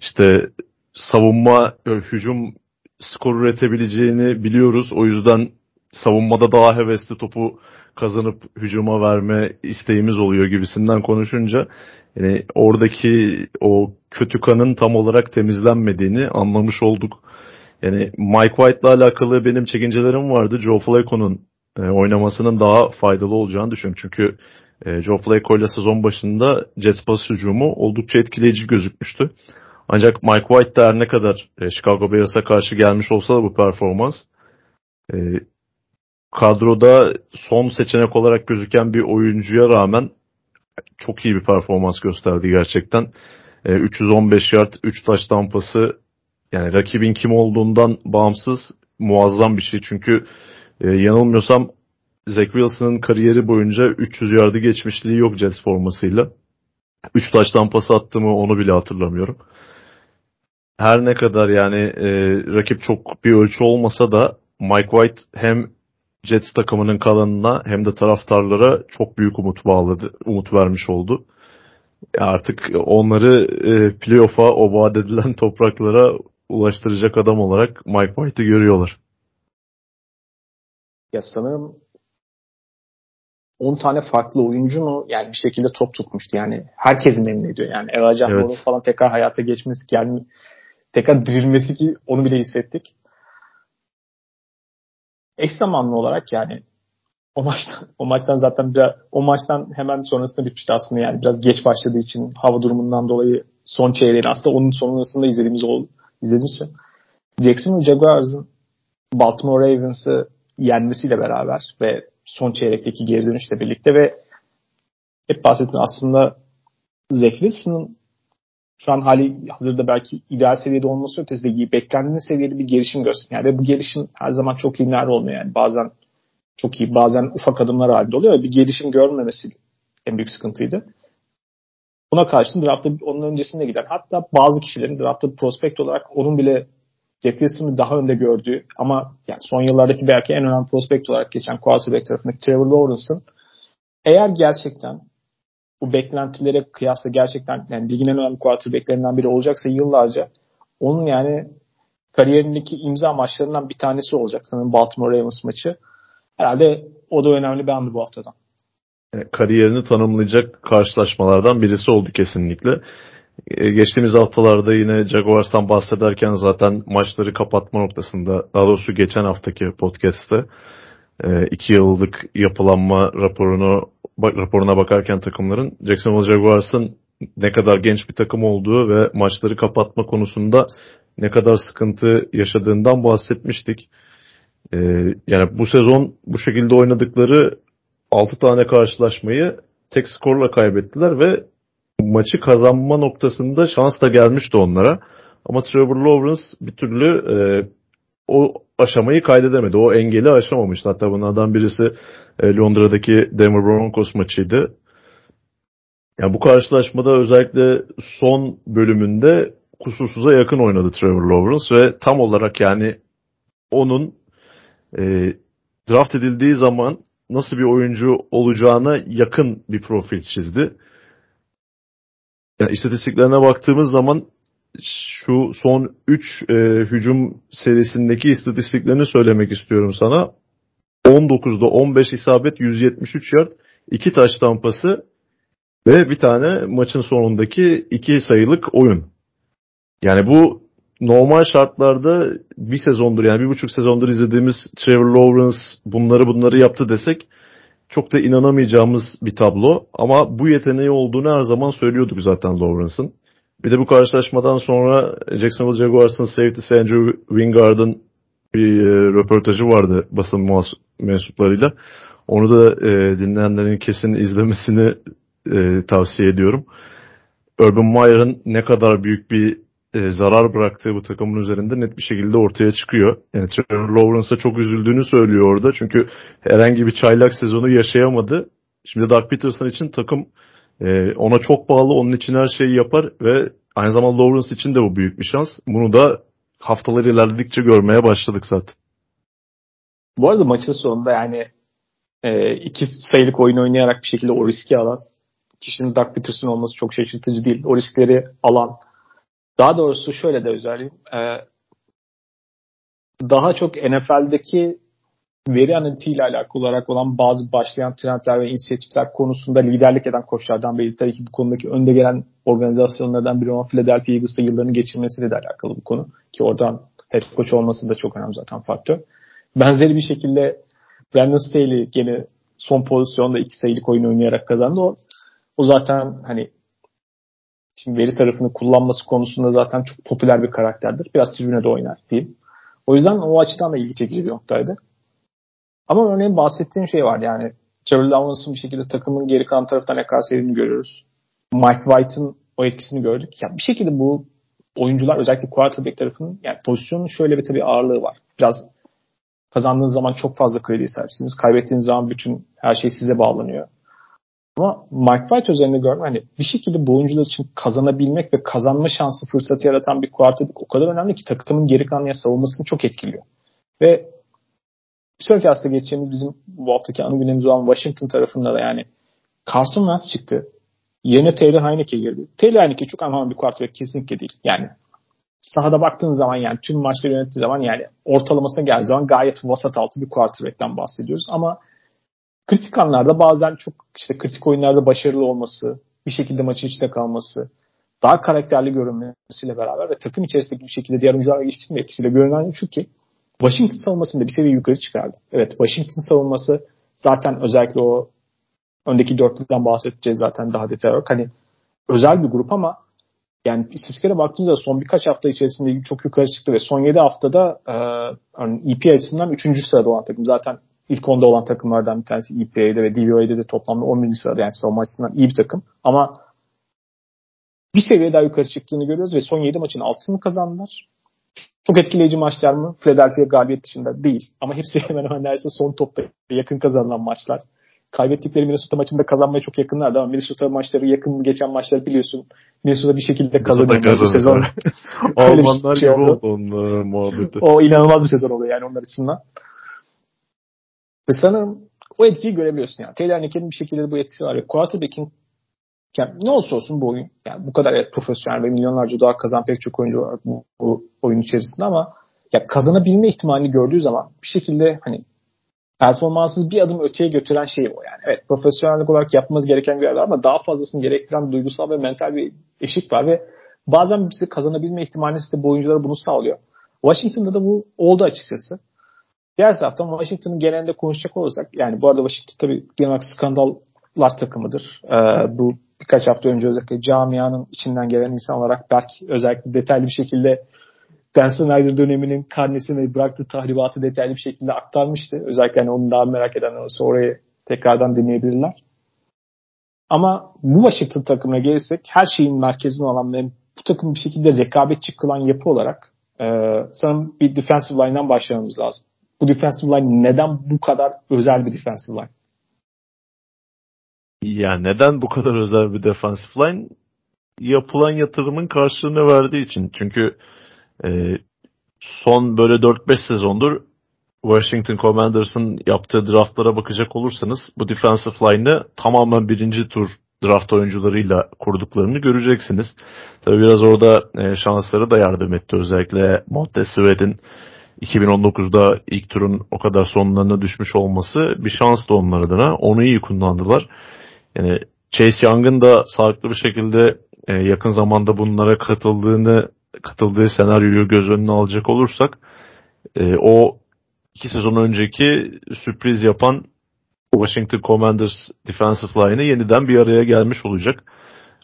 İşte savunma, hücum skor üretebileceğini biliyoruz. O yüzden savunmada daha hevesli topu kazanıp hücuma verme isteğimiz oluyor gibisinden konuşunca yani oradaki o kötü kanın tam olarak temizlenmediğini anlamış olduk. Yani Mike White'la alakalı benim çekincelerim vardı. Joe Flacco'nun e, oynamasının daha faydalı olacağını düşünüyorum. Çünkü e, Joe Flacco ile sezon başında Jets pas hücumu oldukça etkileyici gözükmüştü. Ancak Mike White her ne kadar e, Chicago Bears'a karşı gelmiş olsa da bu performans e, kadroda son seçenek olarak gözüken bir oyuncuya rağmen çok iyi bir performans gösterdi gerçekten. E, 315 yard, 3 taş tampası yani rakibin kim olduğundan bağımsız muazzam bir şey. Çünkü e, yanılmıyorsam Zach Wilson'ın kariyeri boyunca 300 yardı geçmişliği yok Jets formasıyla. 3 taş tampası attı mı onu bile hatırlamıyorum her ne kadar yani e, rakip çok bir ölçü olmasa da Mike White hem Jets takımının kalanına hem de taraftarlara çok büyük umut bağladı, umut vermiş oldu. Artık onları e, playoff'a o vaat edilen <laughs> topraklara ulaştıracak adam olarak Mike White'ı görüyorlar. Ya sanırım 10 tane farklı oyuncu mu yani bir şekilde top tutmuştu. Yani herkesi memnun ediyor. Yani Elijah evet. falan tekrar hayata geçmesi gelmi tekrar dirilmesi ki onu bile hissettik. Eş zamanlı olarak yani o maçtan o maçtan zaten biraz o maçtan hemen sonrasında bitmişti aslında yani biraz geç başladığı için hava durumundan dolayı son çeyreğini aslında onun sonrasında izlediğimiz oldu. İzlediğimiz şey. Jacksonville Jaguars'ın Baltimore Ravens'ı yenmesiyle beraber ve son çeyrekteki geri dönüşle birlikte ve hep bahsettiğim aslında Zach Wilson'ın şu an hali hazırda belki ideal seviyede olması ötesinde iyi beklediğiniz seviyede bir gelişim gösteriyor. Yani ve bu gelişim her zaman çok lineer olmuyor yani. Bazen çok iyi, bazen ufak adımlar halinde oluyor. Bir gelişim görmemesi en büyük sıkıntıydı. Buna karşın draftta onun öncesinde giden hatta bazı kişilerin draftta prospekt olarak onun bile Jeff Wilson'ı daha önde gördüğü ama yani son yıllardaki belki en önemli prospekt olarak geçen quarterback tarafındaki Trevor Lawrence'ın eğer gerçekten bu beklentilere kıyasla gerçekten yani ligin en önemli quarterbacklerinden biri olacaksa yıllarca onun yani kariyerindeki imza maçlarından bir tanesi olacak sanırım Baltimore Ravens maçı. Herhalde o da önemli bir andı bu haftadan. Kariyerini tanımlayacak karşılaşmalardan birisi oldu kesinlikle. E, geçtiğimiz haftalarda yine Jaguars'tan bahsederken zaten maçları kapatma noktasında daha doğrusu geçen haftaki podcast'te e, iki yıllık yapılanma raporunu raporuna bakarken takımların Jacksonville Jaguars'ın ne kadar genç bir takım olduğu ve maçları kapatma konusunda ne kadar sıkıntı yaşadığından bahsetmiştik. Ee, yani bu sezon bu şekilde oynadıkları 6 tane karşılaşmayı tek skorla kaybettiler ve maçı kazanma noktasında şans da gelmişti onlara. Ama Trevor Lawrence bir türlü e, o aşamayı kaydedemedi. O engeli aşamamıştı. Hatta bunlardan birisi e, Londra'daki Denver Broncos maçıydı. Yani bu karşılaşmada özellikle son bölümünde kusursuza yakın oynadı Trevor Lawrence ve tam olarak yani onun e, draft edildiği zaman nasıl bir oyuncu olacağına yakın bir profil çizdi. Yani istatistiklerine baktığımız zaman şu son 3 e, hücum serisindeki istatistiklerini söylemek istiyorum sana. 19'da 15 isabet 173 yard, 2 taş tampası ve bir tane maçın sonundaki 2 sayılık oyun. Yani bu normal şartlarda bir sezondur yani bir buçuk sezondur izlediğimiz Trevor Lawrence bunları bunları yaptı desek çok da inanamayacağımız bir tablo ama bu yeteneği olduğunu her zaman söylüyorduk zaten Lawrence'ın. Bir de bu karşılaşmadan sonra Jacksonville Jaguars'ın safety'si Andrew Wingard'ın bir e, röportajı vardı basın mensuplarıyla. Onu da e, dinleyenlerin kesin izlemesini e, tavsiye ediyorum. Urban Meyer'ın ne kadar büyük bir e, zarar bıraktığı bu takımın üzerinde net bir şekilde ortaya çıkıyor. Yani Trevor Lawrence'a çok üzüldüğünü söylüyor orada. Çünkü herhangi bir çaylak sezonu yaşayamadı. Şimdi Doug Peterson için takım e, ona çok bağlı. Onun için her şeyi yapar ve aynı zamanda Lawrence için de bu büyük bir şans. Bunu da haftalar ilerledikçe görmeye başladık zaten. Bu arada maçın sonunda yani e, iki sayılık oyun oynayarak bir şekilde o riski alan kişinin Doug Peterson olması çok şaşırtıcı değil. O riskleri alan daha doğrusu şöyle de özelliğim e, daha çok NFL'deki veri analitiğiyle alakalı olarak olan bazı başlayan trendler ve inisiyatifler konusunda liderlik eden koçlardan biri. Tabii ki bu konudaki önde gelen organizasyonlardan biri olan Philadelphia Eagles'ta yıllarını geçirmesiyle de alakalı bu konu. Ki oradan head coach olması da çok önemli zaten faktör. Benzeri bir şekilde Brandon Staley gene son pozisyonda iki sayılık oyun oynayarak kazandı. O, o zaten hani şimdi veri tarafını kullanması konusunda zaten çok popüler bir karakterdir. Biraz tribüne de oynar diyeyim. O yüzden o açıdan da ilgi çekici bir noktaydı. Ama örneğin bahsettiğim şey var yani Trevor Lawrence'ın bir şekilde takımın geri kalan taraftan kadar sevdiğini görüyoruz. Mike White'ın o etkisini gördük. Yani bir şekilde bu oyuncular özellikle quarterback tarafının yani pozisyonun şöyle bir tabii ağırlığı var. Biraz kazandığınız zaman çok fazla kredi sahipsiniz. Kaybettiğiniz zaman bütün her şey size bağlanıyor. Ama Mike White üzerinde görme hani bir şekilde bu oyuncular için kazanabilmek ve kazanma şansı fırsatı yaratan bir quarterback o kadar önemli ki takımın geri kalan savunmasını çok etkiliyor. Ve bir sonraki hafta geçeceğimiz bizim bu haftaki ana gündemimiz olan Washington tarafında da yani Carson Wentz çıktı. Yerine Taylor Heineke girdi. Taylor Heineke çok anlamlı bir quarterback kesinlikle değil. Yani sahada baktığın zaman yani tüm maçları yönettiği zaman yani ortalamasına geldiği zaman gayet vasat altı bir quarterback'ten bahsediyoruz. Ama kritik anlarda bazen çok işte kritik oyunlarda başarılı olması, bir şekilde maçın içinde kalması, daha karakterli görünmesiyle beraber ve takım içerisindeki bir şekilde diğer oyuncularla ilişkisinin etkisiyle görünen şu ki Washington savunmasını da bir seviye yukarı çıkardı. Evet Washington savunması zaten özellikle o öndeki dörtlüden bahsedeceğiz zaten daha detaylı olarak. Hani özel bir grup ama yani istatistiklere baktığımızda son birkaç hafta içerisinde çok yukarı çıktı ve son 7 haftada e, yani EP açısından 3. sırada olan takım. Zaten ilk onda olan takımlardan bir tanesi EPA'de ve DVOA'de de toplamda 11. sırada yani savunma açısından iyi bir takım. Ama bir seviye daha yukarı çıktığını görüyoruz ve son 7 maçın 6'sını kazandılar. Çok etkileyici maçlar mı? Philadelphia galibiyet dışında değil. Ama hepsi <laughs> hemen hemen neredeyse son topta yakın kazanılan maçlar. Kaybettikleri Minnesota maçında kazanmaya çok yakınlardı ama Minnesota maçları yakın geçen maçları biliyorsun. Minnesota bir şekilde kazanıyor bu sezon. <laughs> Almanlar şey gibi oldu onlar muhabbeti. O inanılmaz bir sezon oluyor yani onlar açısından. Ve sanırım o etkiyi görebiliyorsun yani. Taylor Nicker'in bir şekilde bu etkisi var. Quarterback'in yani ne olursa olsun bu oyun yani bu kadar evet, profesyonel ve milyonlarca dolar kazan pek çok oyuncu var bu, bu oyun içerisinde ama ya kazanabilme ihtimalini gördüğü zaman bir şekilde hani performanssız bir adım öteye götüren şey o yani. Evet profesyonellik olarak yapmamız gereken bir yerler ama daha fazlasını gerektiren duygusal ve mental bir eşik var ve bazen bizi kazanabilme ihtimali de bu oyunculara bunu sağlıyor. Washington'da da bu oldu açıkçası. Diğer taraftan Washington'ın genelinde konuşacak olursak yani bu arada Washington tabii genel skandallar takımıdır. Ee, bu birkaç hafta önce özellikle camianın içinden gelen insan olarak Berk özellikle detaylı bir şekilde Dan Snyder döneminin karnesini bıraktığı tahribatı detaylı bir şekilde aktarmıştı. Özellikle hani onu daha merak eden olursa orayı tekrardan dinleyebilirler. Ama bu Washington takımına gelirsek her şeyin merkezinde olan ve bu takım bir şekilde rekabetçi kılan yapı olarak e, sanırım bir defensive line'dan başlamamız lazım. Bu defensive line neden bu kadar özel bir defensive line? Ya neden bu kadar özel bir defensive line? Yapılan yatırımın karşılığını verdiği için. Çünkü e, son böyle 4-5 sezondur Washington Commanders'ın yaptığı draftlara bakacak olursanız bu defensive line'ı tamamen birinci tur draft oyuncularıyla kurduklarını göreceksiniz. Tabi biraz orada e, şansları da yardım etti. Özellikle Montez Sweat'in 2019'da ilk turun o kadar sonlarına düşmüş olması bir şanstı onlar adına. Onu iyi kullandılar. Yani Chase Young'ın da sağlıklı bir şekilde e, yakın zamanda bunlara katıldığını katıldığı senaryoyu göz önüne alacak olursak e, o iki sezon önceki sürpriz yapan Washington Commanders defensive line'ı yeniden bir araya gelmiş olacak.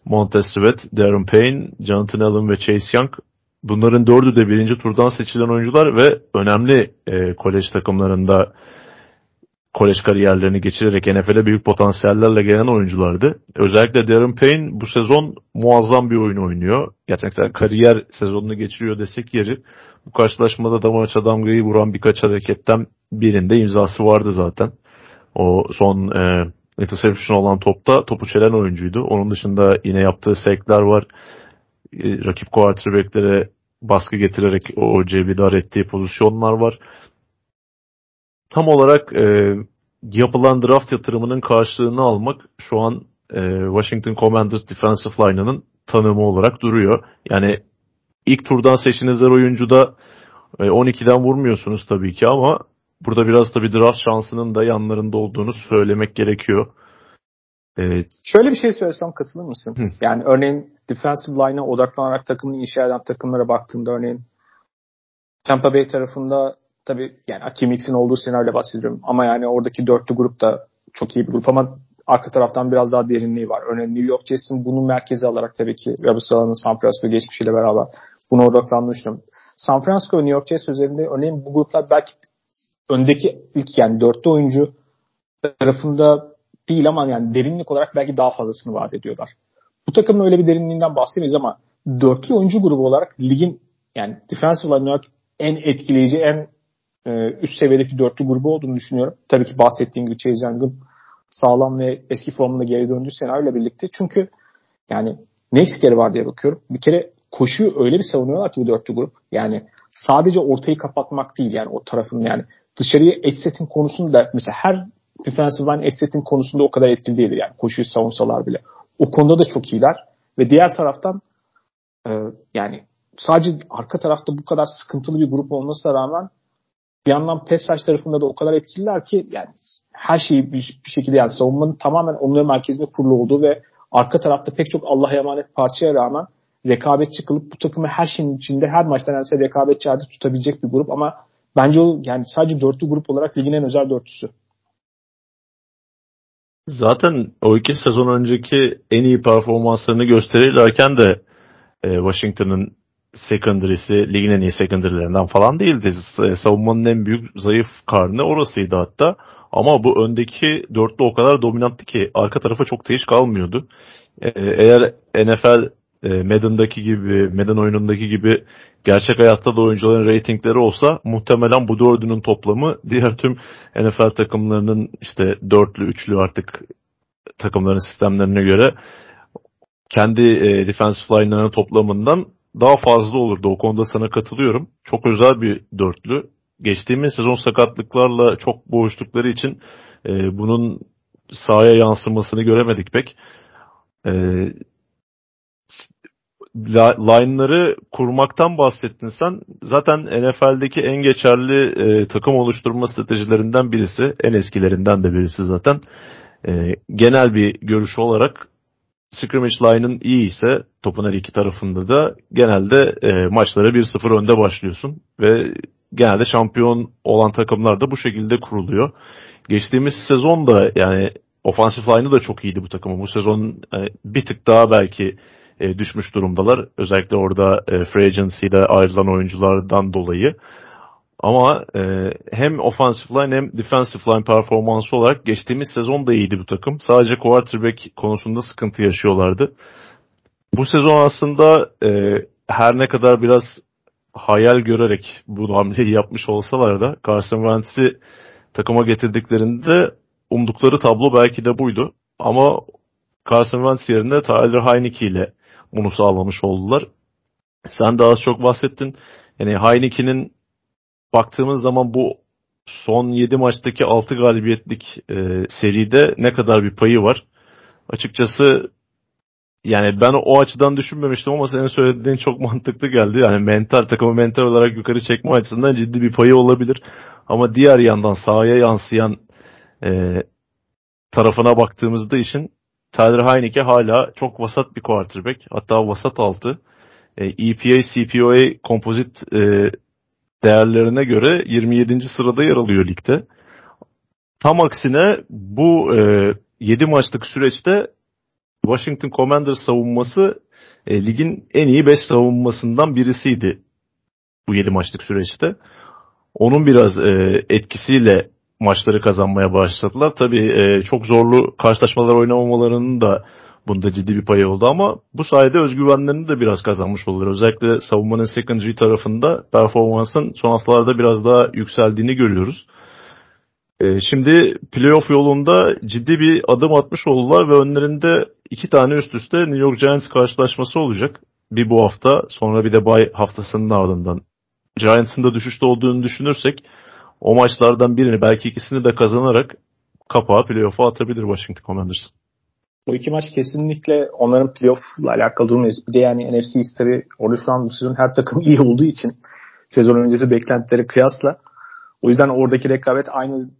Montez Sweat, Darren Payne, Jonathan Allen ve Chase Young bunların dördü de birinci turdan seçilen oyuncular ve önemli e, kolej takımlarında kolej kariyerlerini geçirerek NFL'e büyük potansiyellerle gelen oyunculardı. Özellikle Darren Payne bu sezon muazzam bir oyun oynuyor. Gerçekten kariyer sezonunu geçiriyor desek yeri. Bu karşılaşmada da maça damgayı vuran birkaç hareketten birinde imzası vardı zaten. O son e, interception olan topta topu çelen oyuncuydu. Onun dışında yine yaptığı sekler var. E, rakip quarterback'lere baskı getirerek o cebidar ettiği pozisyonlar var. Tam olarak e, yapılan draft yatırımının karşılığını almak şu an e, Washington Commanders defensive line'ının tanımı olarak duruyor. Yani ilk turdan seçtiğiniz oyuncuda e, 12'den vurmuyorsunuz tabii ki ama burada biraz tabii draft şansının da yanlarında olduğunu söylemek gerekiyor. Evet. Şöyle bir şey söylesem katılır mısın? Hı. Yani örneğin defensive line'a odaklanarak takımını inşa eden takımlara baktığında örneğin Tampa Bay tarafında tabii yani Akim X'in olduğu senaryoyla bahsediyorum. Ama yani oradaki dörtlü grup da çok iyi bir grup ama arka taraftan biraz daha derinliği var. Örneğin New York Jets'in bunu merkezi alarak tabii ki Robert Sala'nın San Francisco geçmişiyle beraber buna odaklandığını düşünüyorum. San Francisco ve New York Jets üzerinde örneğin bu gruplar belki öndeki ilk yani dörtlü oyuncu tarafında değil ama yani derinlik olarak belki daha fazlasını vaat ediyorlar. Bu takımın öyle bir derinliğinden bahsedemeyiz ama dörtlü oyuncu grubu olarak ligin yani defensive olarak en etkileyici, en e, üst seviyedeki dörtlü grubu olduğunu düşünüyorum. Tabii ki bahsettiğim gibi Chase Young'ın sağlam ve eski formunda geri döndüğü senaryoyla birlikte. Çünkü yani ne eksikleri var diye bakıyorum. Bir kere koşuyu öyle bir savunuyorlar ki bu dörtlü grup. Yani sadece ortayı kapatmak değil yani o tarafın yani dışarıya edge setting konusunda mesela her defensive line edge setting konusunda o kadar etkili değildir yani koşuyu savunsalar bile. O konuda da çok iyiler ve diğer taraftan e, yani sadece arka tarafta bu kadar sıkıntılı bir grup olmasına rağmen bir yandan pass rush tarafında da o kadar etkililer ki yani her şeyi bir, bir şekilde yani savunmanın tamamen onların merkezinde kurulu olduğu ve arka tarafta pek çok Allah'a emanet parçaya rağmen rekabetçi kılıp bu takımı her şeyin içinde her maçtan neredeyse rekabetçi halde tutabilecek bir grup ama bence o yani sadece dörtlü grup olarak ligin en özel dörtlüsü. Zaten o iki sezon önceki en iyi performanslarını gösterirlerken de e, Washington'ın secondary'si ligin en iyi secondary'lerinden falan değildi. Savunmanın en büyük zayıf karnı orasıydı hatta. Ama bu öndeki dörtlü o kadar dominanttı ki arka tarafa çok değiş kalmıyordu. Ee, eğer NFL e, Madden'daki gibi, Madden oyunundaki gibi gerçek hayatta da oyuncuların reytingleri olsa muhtemelen bu dördünün toplamı diğer tüm NFL takımlarının işte dörtlü, üçlü artık takımların sistemlerine göre kendi e, defensive line'ların toplamından daha fazla olurdu. O konuda sana katılıyorum. Çok özel bir dörtlü. Geçtiğimiz sezon sakatlıklarla çok boğuştukları için e, bunun sahaya yansımasını göremedik pek. E, line'ları kurmaktan bahsettin sen. Zaten NFL'deki en geçerli e, takım oluşturma stratejilerinden birisi. En eskilerinden de birisi zaten. E, genel bir görüş olarak scrimmage line'ın iyi ise topun her iki tarafında da genelde e, maçlara 1-0 önde başlıyorsun ve genelde şampiyon olan takımlar da bu şekilde kuruluyor. Geçtiğimiz sezon da yani ofansif line'ı da çok iyiydi bu takımın. Bu sezon e, bir tık daha belki e, düşmüş durumdalar. Özellikle orada e, free agency'de ayrılan oyunculardan dolayı. Ama e, hem offensive line hem defensive line performansı olarak geçtiğimiz sezon da iyiydi bu takım. Sadece quarterback konusunda sıkıntı yaşıyorlardı. Bu sezon aslında e, her ne kadar biraz hayal görerek bu hamleyi yapmış olsalar da Carson Wentz'i takıma getirdiklerinde umdukları tablo belki de buydu. Ama Carson Wentz yerine Tyler Heineke ile bunu sağlamış oldular. Sen daha az çok bahsettin. Yani Heineke'nin baktığımız zaman bu son 7 maçtaki 6 galibiyetlik e, seride ne kadar bir payı var. Açıkçası yani ben o açıdan düşünmemiştim ama senin söylediğin çok <laughs> mantıklı geldi. Yani mental takımı mental olarak yukarı çekme açısından ciddi bir payı olabilir. Ama diğer yandan sahaya yansıyan e, tarafına baktığımızda işin Tyler Heineke hala çok vasat bir quarterback. Hatta vasat altı. E, EPA, CPOA kompozit e, değerlerine göre 27. sırada yer alıyor ligde. tam aksine bu e, 7 maçlık süreçte Washington Commanders savunması e, ligin en iyi 5 savunmasından birisiydi bu 7 maçlık süreçte. Onun biraz e, etkisiyle maçları kazanmaya başladılar. Tabii e, çok zorlu karşılaşmalar oynamamalarının da bunda ciddi bir payı oldu ama bu sayede özgüvenlerini de biraz kazanmış oldular. Özellikle savunmanın secondary tarafında performansın son haftalarda biraz daha yükseldiğini görüyoruz. E, şimdi playoff yolunda ciddi bir adım atmış oldular ve önlerinde iki tane üst üste New York Giants karşılaşması olacak. Bir bu hafta sonra bir de bay haftasının ardından. Giants'ın da düşüşte olduğunu düşünürsek o maçlardan birini belki ikisini de kazanarak kapağı playoff'a atabilir Washington Commanders. Bu iki maç kesinlikle onların playoff'la alakalı durmuyoruz. Bir de yani NFC East orada şu an bu sezon her takım iyi olduğu için sezon öncesi beklentileri kıyasla o yüzden oradaki rekabet aynı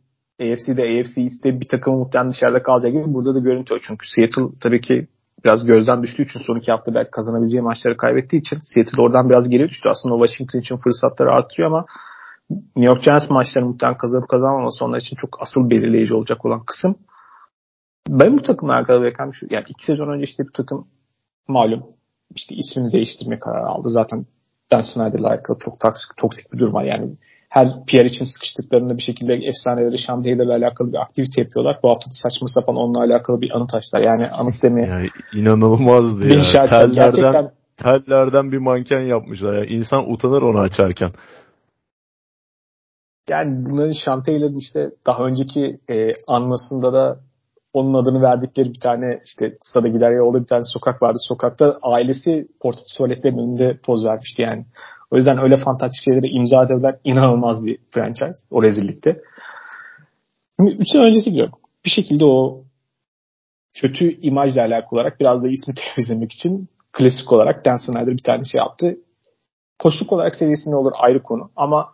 AFC'de AFC East'te bir takım muhtemelen dışarıda kalacak gibi burada da görüntü o. Çünkü Seattle tabii ki biraz gözden düştüğü için son iki hafta belki kazanabileceği maçları kaybettiği için Seattle oradan biraz geri düştü. Aslında Washington için fırsatları artıyor ama New York Giants maçları muhtemelen kazanıp kazanmaması onlar için çok asıl belirleyici olacak olan kısım. Ben bu takımla alakalı beklem şu. Yani iki sezon önce işte bir takım malum işte ismini değiştirme kararı aldı. Zaten Dan Snyder'la alakalı çok toksik, toksik bir durum var. Yani her PR için sıkıştıklarında bir şekilde efsaneleri Taylor'la alakalı bir aktivite yapıyorlar. Bu hafta da saçma sapan onunla alakalı bir anı taşlar. Yani anıt demeye. Yani inanılmazdı ya. Tellerden, gerçekten... tellerden bir manken yapmışlar. Yani insan utanır onu açarken. Yani bunların Sean Taylor'ın işte daha önceki e, anmasında da onun adını verdikleri bir tane işte stada gider ya orada bir tane sokak vardı. Sokakta ailesi portatif tuvaletlerin önünde poz vermişti yani. O yüzden öyle fantastik şeylere imza edebilen inanılmaz bir franchise o rezillikte. Şimdi 3 sene öncesi gidiyorum. Bir şekilde o kötü imajla alakalı olarak biraz da ismi <laughs> temizlemek için klasik olarak Dan Snyder bir tane şey yaptı. Koşuk olarak seviyesinde olur ayrı konu ama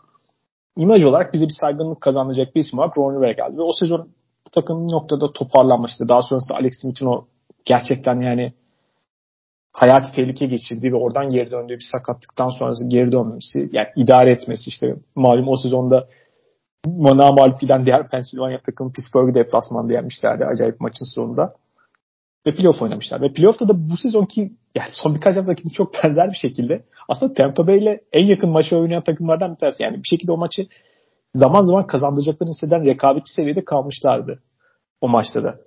imaj olarak bize bir saygınlık kazanacak bir isim olarak Ron Rivera geldi. Ve o sezon takım noktada toparlanmıştı. Daha sonrasında Alex Smith'in o gerçekten yani hayati tehlike geçirdiği ve oradan geri döndüğü bir sakatlıktan sonrası geri dönmesi, yani idare etmesi işte malum o sezonda Mana mağlup diğer Pennsylvania takımı Pittsburgh'ı deplasmanda yenmişlerdi acayip maçın sonunda. Ve playoff oynamışlar. Ve playoff'ta da bu sezonki yani son birkaç haftakinde çok <laughs> benzer bir şekilde aslında Tampa Bay ile en yakın maçı oynayan takımlardan bir tanesi. Yani bir şekilde o maçı zaman zaman kazandıracaklarını hisseden rekabetçi seviyede kalmışlardı o maçta da.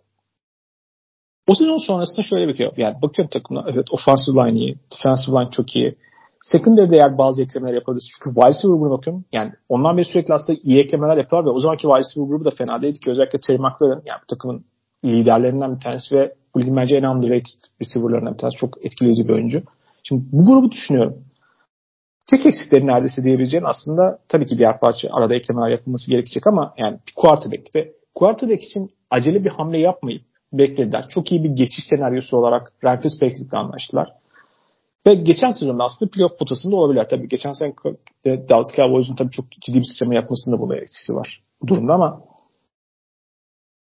O sezon sonrasında şöyle bakıyor. Yani bakıyorum takımına evet offensive line iyi, defensive line çok iyi. Secondary'de eğer bazı eklemeler yapabiliriz. Çünkü wide receiver grubuna bakıyorum. Yani ondan beri sürekli aslında iyi eklemeler yapıyorlar ve o zamanki wide receiver grubu da fena değildi ki. Özellikle Terry McLaurin yani bu takımın liderlerinden bir tanesi ve bu ligin bence en underrated receiver'larından bir tanesi. Çok etkileyici bir oyuncu. Şimdi bu grubu düşünüyorum. Tek eksikleri neredeyse diyebileceğin aslında tabii ki diğer parça arada eklemeler yapılması gerekecek ama yani bir quarterback ve quarterback için acele bir hamle yapmayıp beklediler. Çok iyi bir geçiş senaryosu olarak Ryan Fitzpatrick'le anlaştılar. Ve geçen sezonda aslında playoff potasında olabilir. Tabii geçen sene de Dallas Cowboys'un tabii çok ciddi bir sıçrama yapmasında buna etkisi var bu durumda ama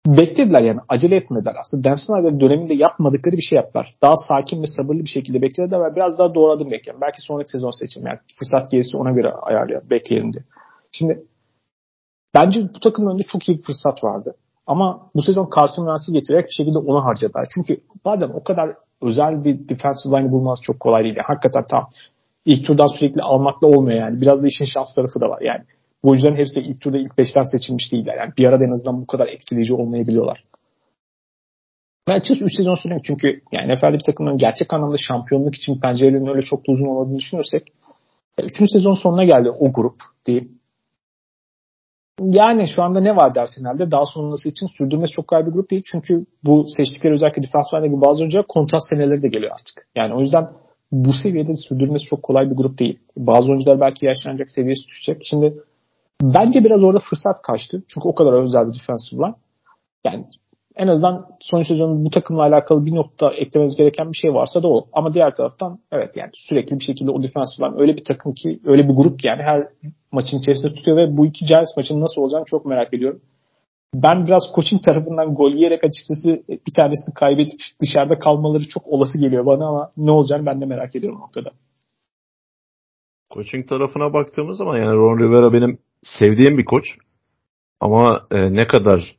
beklediler yani acele etmediler. Aslında Dan Snyder döneminde yapmadıkları bir şey yaptılar. Daha sakin ve sabırlı bir şekilde beklediler ve biraz daha doğru adım bekleyen. Belki sonraki sezon seçim yani fırsat gerisi ona göre ayarlayalım, bekleyelim diye. Şimdi bence bu takımın önünde çok iyi bir fırsat vardı. Ama bu sezon Carson Wentz'i getirerek bir şekilde onu harcadılar. Çünkü bazen o kadar özel bir defensive line bulması çok kolay değil. Yani hakikaten tam ilk turdan sürekli almakla olmuyor yani. Biraz da işin şans tarafı da var. Yani oyuncuların hepsi de ilk turda ilk beşten seçilmiş değiller. Yani bir arada en azından bu kadar etkileyici olmayabiliyorlar. Ben açıkçası 3 sezon süren çünkü yani NFL'de bir takımın gerçek anlamda şampiyonluk için pencerelerinin öyle çok da uzun olmadığını düşünürsek 3. sezon sonuna geldi o grup diyeyim. Yani şu anda ne var dersin herhalde? Daha sonrası için sürdürmesi çok kolay bir grup değil. Çünkü bu seçtikleri özellikle defans gibi bazı oyuncular kontrat seneleri de geliyor artık. Yani o yüzden bu seviyede sürdürmesi çok kolay bir grup değil. Bazı oyuncular belki yaşlanacak, seviyesi düşecek. Şimdi bence biraz orada fırsat kaçtı. Çünkü o kadar özel bir defensive line. Yani en azından son sezonun bu takımla alakalı bir nokta eklemeniz gereken bir şey varsa da o. Ama diğer taraftan evet yani sürekli bir şekilde o defensive line öyle bir takım ki öyle bir grup ki yani her maçın içerisinde tutuyor ve bu iki Giants maçının nasıl olacağını çok merak ediyorum. Ben biraz coaching tarafından gol yiyerek açıkçası bir tanesini kaybedip dışarıda kalmaları çok olası geliyor bana ama ne olacağını ben de merak ediyorum noktada. Coaching tarafına baktığımız zaman yani Ron Rivera benim sevdiğim bir koç. Ama e, ne kadar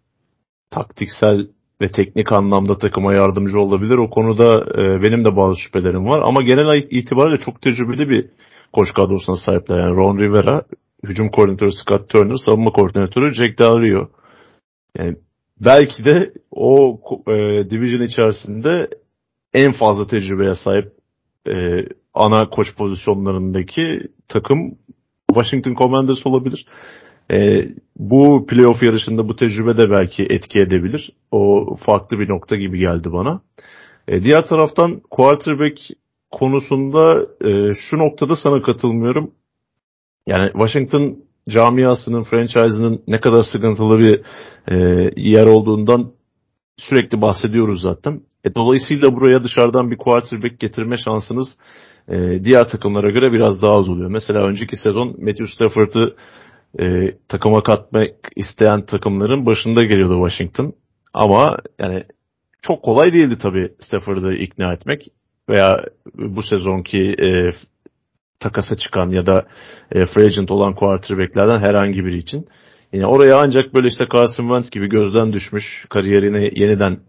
taktiksel ve teknik anlamda takıma yardımcı olabilir o konuda e, benim de bazı şüphelerim var. Ama genel itibariyle çok tecrübeli bir koç kadrosuna sahipler. Yani Ron Rivera, hücum koordinatörü Scott Turner, savunma koordinatörü Jack Del. Yani belki de o e, division içerisinde en fazla tecrübeye sahip e, ana koç pozisyonlarındaki takım Washington Commanders olabilir. E, bu playoff yarışında bu tecrübe de belki etki edebilir. O farklı bir nokta gibi geldi bana. E, diğer taraftan quarterback konusunda e, şu noktada sana katılmıyorum. Yani Washington camiasının, franchise'ının ne kadar sıkıntılı bir e, yer olduğundan sürekli bahsediyoruz zaten. E, dolayısıyla buraya dışarıdan bir quarterback getirme şansınız e, diğer takımlara göre biraz daha az oluyor. Mesela önceki sezon Matthew Stafford'ı e, takıma katmak isteyen takımların başında geliyordu Washington. Ama yani çok kolay değildi tabii Stafford'ı ikna etmek veya bu sezonki e, takasa çıkan ya da e, free agent olan quarterbacklerden herhangi biri için. Yani oraya ancak böyle işte Carson Wentz gibi gözden düşmüş kariyerini yeniden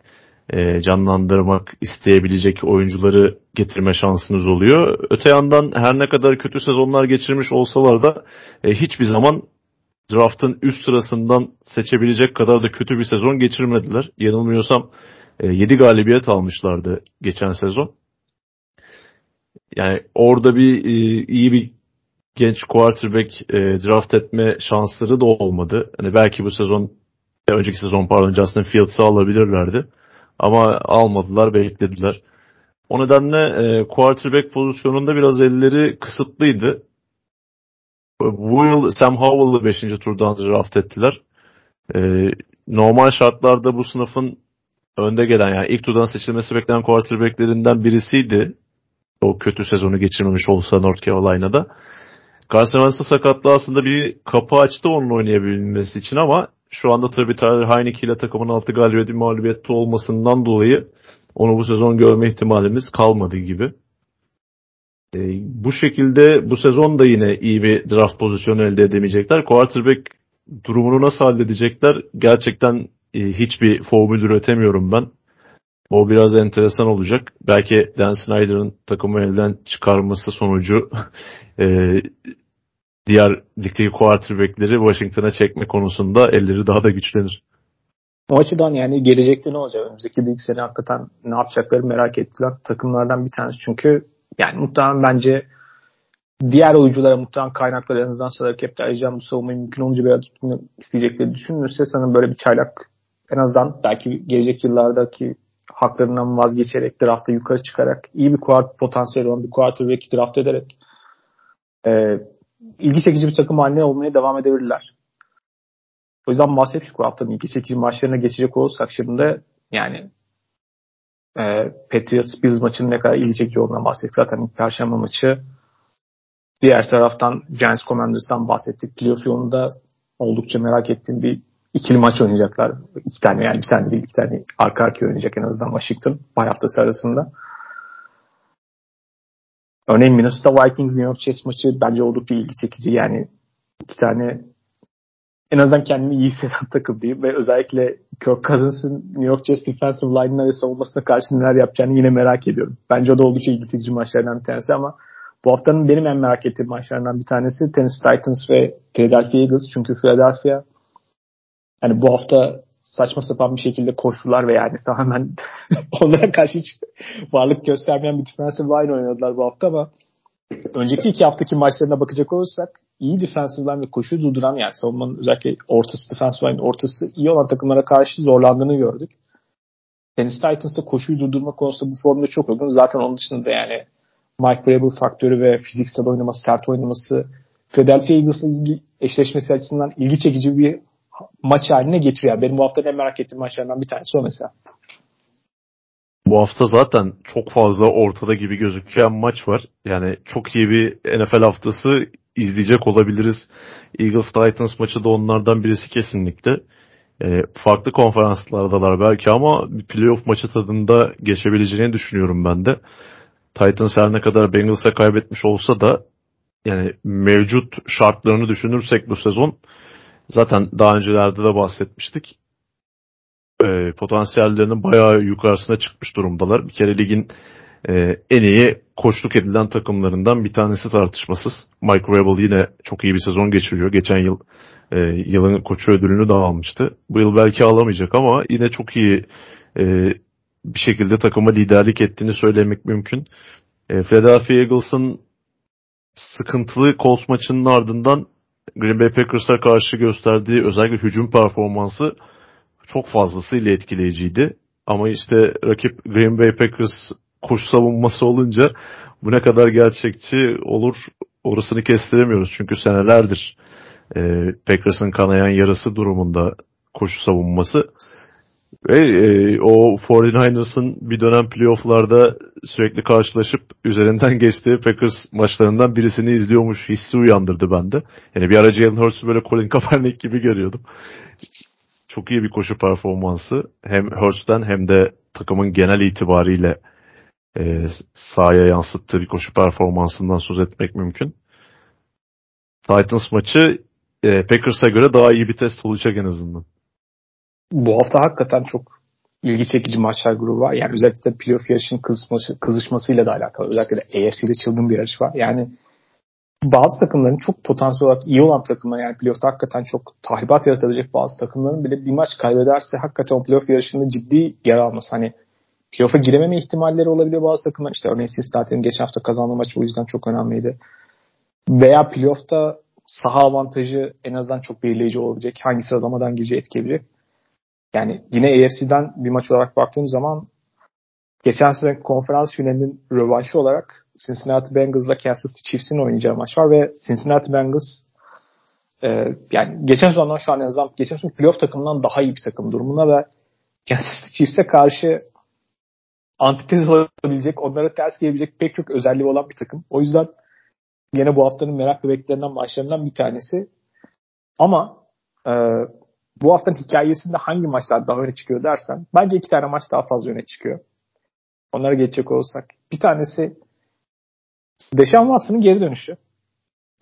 e, canlandırmak isteyebilecek oyuncuları getirme şansınız oluyor. Öte yandan her ne kadar kötü sezonlar geçirmiş olsalar da e, hiçbir zaman draftın üst sırasından seçebilecek kadar da kötü bir sezon geçirmediler. Yanılmıyorsam e, 7 galibiyet almışlardı geçen sezon. Yani orada bir e, iyi bir genç quarterback draft etme şansları da olmadı. Hani belki bu sezon önceki sezon pardon Justin Fields'ı alabilirlerdi. Ama almadılar, beklediler. O nedenle e, quarterback pozisyonunda biraz elleri kısıtlıydı. Bu yıl Sam Howell'ı 5. turdan draft ettiler. E, normal şartlarda bu sınıfın önde gelen yani ilk turdan seçilmesi beklenen quarterbacklerinden birisiydi. O kötü sezonu geçirmemiş olsa North Carolina'da. Carson Wentz'ın sakatlığı aslında bir kapı açtı onun oynayabilmesi için ama şu anda tabii Tyler Heineke ile takımın altı galibiyeti mağlubiyette olmasından dolayı onu bu sezon görme ihtimalimiz kalmadı gibi. E, bu şekilde bu sezon da yine iyi bir draft pozisyonu elde edemeyecekler. Quarterback durumunu nasıl halledecekler? Gerçekten e, hiçbir formül üretemiyorum ben. O biraz enteresan olacak. Belki Dan Snyder'ın takımı elden çıkarması sonucu <laughs> e, diğer ligdeki quarterback'leri Washington'a çekme konusunda elleri daha da güçlenir. O açıdan yani gelecekte ne olacak? Önümüzdeki bir sene hakikaten ne yapacakları merak ettiler takımlardan bir tanesi. Çünkü yani muhtemelen bence diğer oyunculara muhtemelen kaynakları en azından salary cap'te bu savunmayı mümkün olunca biraz tutmayı isteyecekleri düşünülürse sanırım böyle bir çaylak en azından belki gelecek yıllardaki haklarından vazgeçerek drafta yukarı çıkarak iyi bir kuart potansiyeli olan bir quarterback draft ederek e, ilgi çekici bir takım haline olmaya devam edebilirler. O yüzden bahsettik bu haftanın ilgi çekici maçlarına geçecek olursak şimdi yani e, Patriots Bills maçının ne kadar ilgi çekici olduğuna bahsettik. Zaten perşembe maçı diğer taraftan Giants Commanders'tan bahsettik. Playoff yolunda oldukça merak ettiğim bir ikili maç oynayacaklar. İki tane yani bir tane değil iki tane arka arkaya oynayacak en azından Washington bay haftası arasında. Örneğin Minnesota Vikings New York Jets maçı bence oldukça ilgi çekici. Yani iki tane en azından kendini iyi hisseden <laughs> takım değil ve özellikle Kirk Cousins'ın New York Jets defensive line'ına ve savunmasına karşı neler yapacağını yine merak ediyorum. Bence o da oldukça ilgi çekici maçlardan bir tanesi ama bu haftanın benim en merak ettiğim maçlarından bir tanesi Tennessee Titans ve Philadelphia Eagles. Çünkü Philadelphia yani bu hafta saçma sapan bir şekilde koştular ve yani <laughs> tamamen onlara karşı hiç varlık göstermeyen bir defensive line oynadılar bu hafta ama önceki iki haftaki maçlarına bakacak olursak iyi defensive line ve koşuyu durduran yani savunmanın özellikle ortası defensive line ortası iyi olan takımlara karşı zorlandığını gördük. Tennessee Titans'ta koşuyu durdurma konusunda bu formda çok uygun. Zaten onun dışında yani Mike Vrabel faktörü ve fiziksel oynaması, sert oynaması Philadelphia ilgili eşleşmesi açısından ilgi çekici bir maç haline getiriyor. Benim bu hafta en merak ettiğim maçlardan bir tanesi o mesela. Bu hafta zaten çok fazla ortada gibi gözüken maç var. Yani çok iyi bir NFL haftası izleyecek olabiliriz. Eagles Titans maçı da onlardan birisi kesinlikle. E, farklı konferanslardalar belki ama bir playoff maçı tadında geçebileceğini düşünüyorum ben de. Titans her ne kadar Bengals'a kaybetmiş olsa da yani mevcut şartlarını düşünürsek bu sezon zaten daha öncelerde de bahsetmiştik. E, potansiyellerinin bayağı yukarısına çıkmış durumdalar. Bir kere ligin e, en iyi koçluk edilen takımlarından bir tanesi tartışmasız. Mike Rebel yine çok iyi bir sezon geçiriyor. Geçen yıl e, yılın koçu ödülünü de almıştı. Bu yıl belki alamayacak ama yine çok iyi e, bir şekilde takıma liderlik ettiğini söylemek mümkün. E, Philadelphia Eagles'ın sıkıntılı Colts maçının ardından Green Bay Packers'a karşı gösterdiği özellikle hücum performansı çok fazlasıyla etkileyiciydi. Ama işte rakip Green Bay Packers koş savunması olunca bu ne kadar gerçekçi olur orasını kestiremiyoruz. Çünkü senelerdir e, Packers'ın kanayan yarası durumunda koşu savunması. Ve e, o 49ers'ın bir dönem playofflarda sürekli karşılaşıp üzerinden geçtiği Packers maçlarından birisini izliyormuş hissi uyandırdı bende. Yani bir ara Jalen Hurts'u böyle Colin Kaepernick gibi görüyordum. Çok iyi bir koşu performansı. Hem Hurts'ten hem de takımın genel itibariyle e, sahaya yansıttığı bir koşu performansından söz etmek mümkün. Titans maçı e, Packers'a göre daha iyi bir test olacak en azından. Bu hafta hakikaten çok ilgi çekici maçlar grubu var. Yani özellikle playoff yarışının kızışması, kızışmasıyla da alakalı. Özellikle de AFC'de çılgın bir yarış var. Yani bazı takımların çok potansiyel olarak iyi olan takımlar yani playoff'ta hakikaten çok tahribat yaratabilecek bazı takımların bile bir maç kaybederse hakikaten o playoff yarışında ciddi yer alması. Hani playoff'a girememe ihtimalleri olabiliyor bazı takımlar. İşte örneğin Cincinnati'nin geçen hafta kazandığı maç o yüzden çok önemliydi. Veya playoff'ta saha avantajı en azından çok belirleyici olabilecek. Hangi sıralamadan gireceği etkileyebilecek. Yani yine AFC'den bir maç olarak baktığım zaman geçen sene konferans finalinin rövanşı olarak Cincinnati Bengals'la Kansas City Chiefs'in oynayacağı maç var ve Cincinnati Bengals e, yani geçen sezondan şu an en azından geçen sezon playoff takımından daha iyi bir takım durumuna ve Kansas City Chiefs'e karşı antitez olabilecek, onlara ters gelebilecek pek çok özelliği olan bir takım. O yüzden yine bu haftanın meraklı beklenen maçlarından bir tanesi. Ama e, bu haftanın hikayesinde hangi maçlar daha öne çıkıyor dersen bence iki tane maç daha fazla öne çıkıyor. Onlara geçecek olursak. Bir tanesi Deşan Watson'ın geri dönüşü.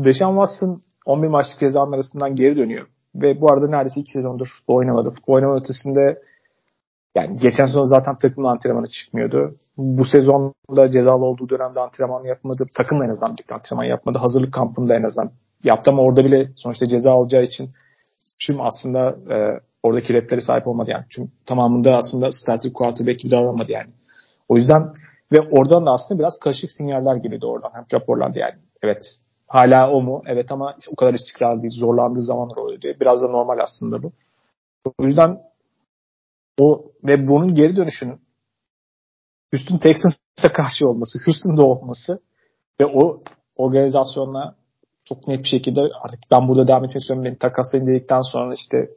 Deşan Watson 11 maçlık cezanın arasından geri dönüyor. Ve bu arada neredeyse iki sezondur oynamadı. Oynama ötesinde yani geçen sezon zaten takımla antrenmanı çıkmıyordu. Bu sezonda cezalı olduğu dönemde antrenman yapmadı. Takımla en azından antrenman yapmadı. Hazırlık kampında en azından yaptı ama orada bile sonuçta ceza alacağı için tüm aslında e, oradaki replere sahip olmadı yani. Tüm tamamında aslında starting quarterback gibi davranmadı yani. O yüzden ve oradan da aslında biraz karışık sinyaller geliyordu oradan. Hem raporlandı yani. Evet hala o mu? Evet ama o kadar istikrarlı değil. Zorlandığı zamanlar oluyor diye. Biraz da normal aslında bu. O yüzden o ve bunun geri dönüşünün Houston Texans'a karşı olması, Houston'da olması ve o organizasyonla çok net bir şekilde artık ben burada devam etmek istiyorum. Beni takaslayın dedikten sonra işte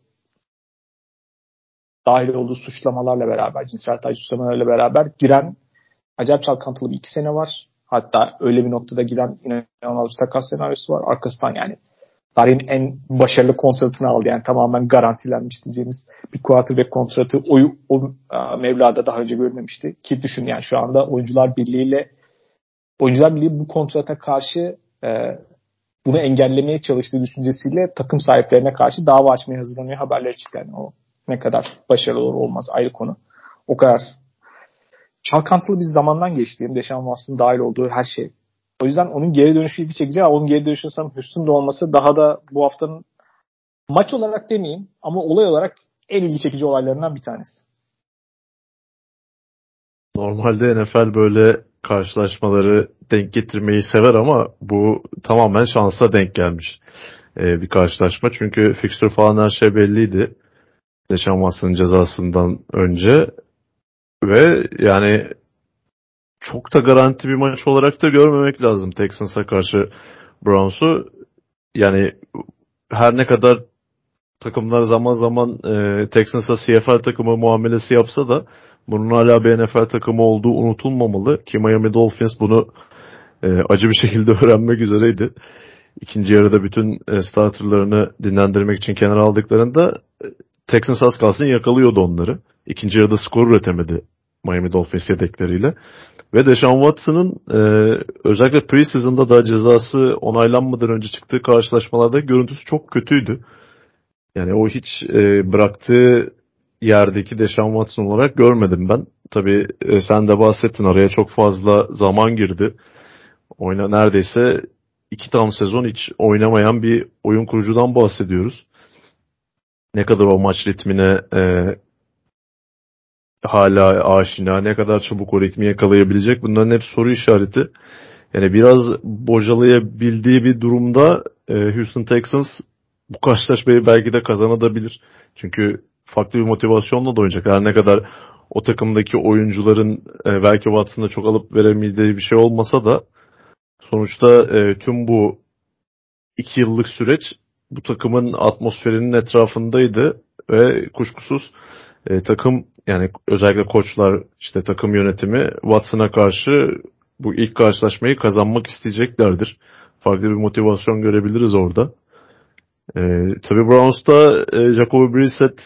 dahil olduğu suçlamalarla beraber, cinsel taciz suçlamalarıyla beraber giren acayip çalkantılı bir iki sene var. Hatta öyle bir noktada giren inanılmaz bir takas senaryosu var. Arkasından yani tarihin en başarılı kontratını aldı. Yani tamamen garantilenmiş diyeceğimiz bir quarterback kontratı o, o mevlada daha önce görmemişti. Ki düşün yani şu anda oyuncular birliğiyle oyuncular birliği bu kontrata karşı e, bunu engellemeye çalıştığı düşüncesiyle takım sahiplerine karşı dava açmaya hazırlanıyor haberleri çıktı. Yani o ne kadar başarılı olur olmaz ayrı konu. O kadar çalkantılı bir zamandan geçtiğim Deşan Wats'ın dahil olduğu her şey. O yüzden onun geri dönüşü ilgi çekici. Onun geri dönüşü sanırım Houston'da olması daha da bu haftanın maç olarak demeyeyim ama olay olarak en ilgi çekici olaylarından bir tanesi. Normalde NFL böyle karşılaşmaları denk getirmeyi sever ama bu tamamen şansa denk gelmiş ee, bir karşılaşma. Çünkü fixture falan her şey belliydi. Deşan Watson'ın cezasından önce ve yani çok da garanti bir maç olarak da görmemek lazım Texans'a karşı Browns'u. Yani her ne kadar takımlar zaman zaman e, Texans'a CFL takımı muamelesi yapsa da bunun hala bir NFL takımı olduğu unutulmamalı ki Miami Dolphins bunu e, acı bir <laughs> şekilde öğrenmek üzereydi. İkinci yarıda bütün e, starterlarını dinlendirmek için kenara aldıklarında e, Texans az kalsın yakalıyordu onları. İkinci yarıda skor üretemedi Miami Dolphins yedekleriyle. Ve Deshaun Watson'ın e, özellikle preseason'da da cezası onaylanmadan önce çıktığı karşılaşmalarda görüntüsü çok kötüydü. Yani o hiç e, bıraktığı yerdeki Deshaun Watson olarak görmedim ben. Tabii e, sen de bahsettin araya çok fazla zaman girdi. Oyna neredeyse iki tam sezon hiç oynamayan bir oyun kurucudan bahsediyoruz. Ne kadar o maç ritmine e, hala aşina, ne kadar çabuk o ritmi yakalayabilecek bunların hep soru işareti. Yani biraz bocalayabildiği bir durumda e, Houston Texans bu karşılaşmayı belki de kazanabilir. Çünkü farklı bir motivasyonla da oynayacak. Her ne kadar o takımdaki oyuncuların e, belki Watson'da çok alıp veremeyeceği bir şey olmasa da sonuçta e, tüm bu iki yıllık süreç bu takımın atmosferinin etrafındaydı ve kuşkusuz e, takım yani özellikle koçlar işte takım yönetimi Watson'a karşı bu ilk karşılaşmayı kazanmak isteyeceklerdir. Farklı bir motivasyon görebiliriz orada. E, tabii Browns'ta e, Jacoby Brissett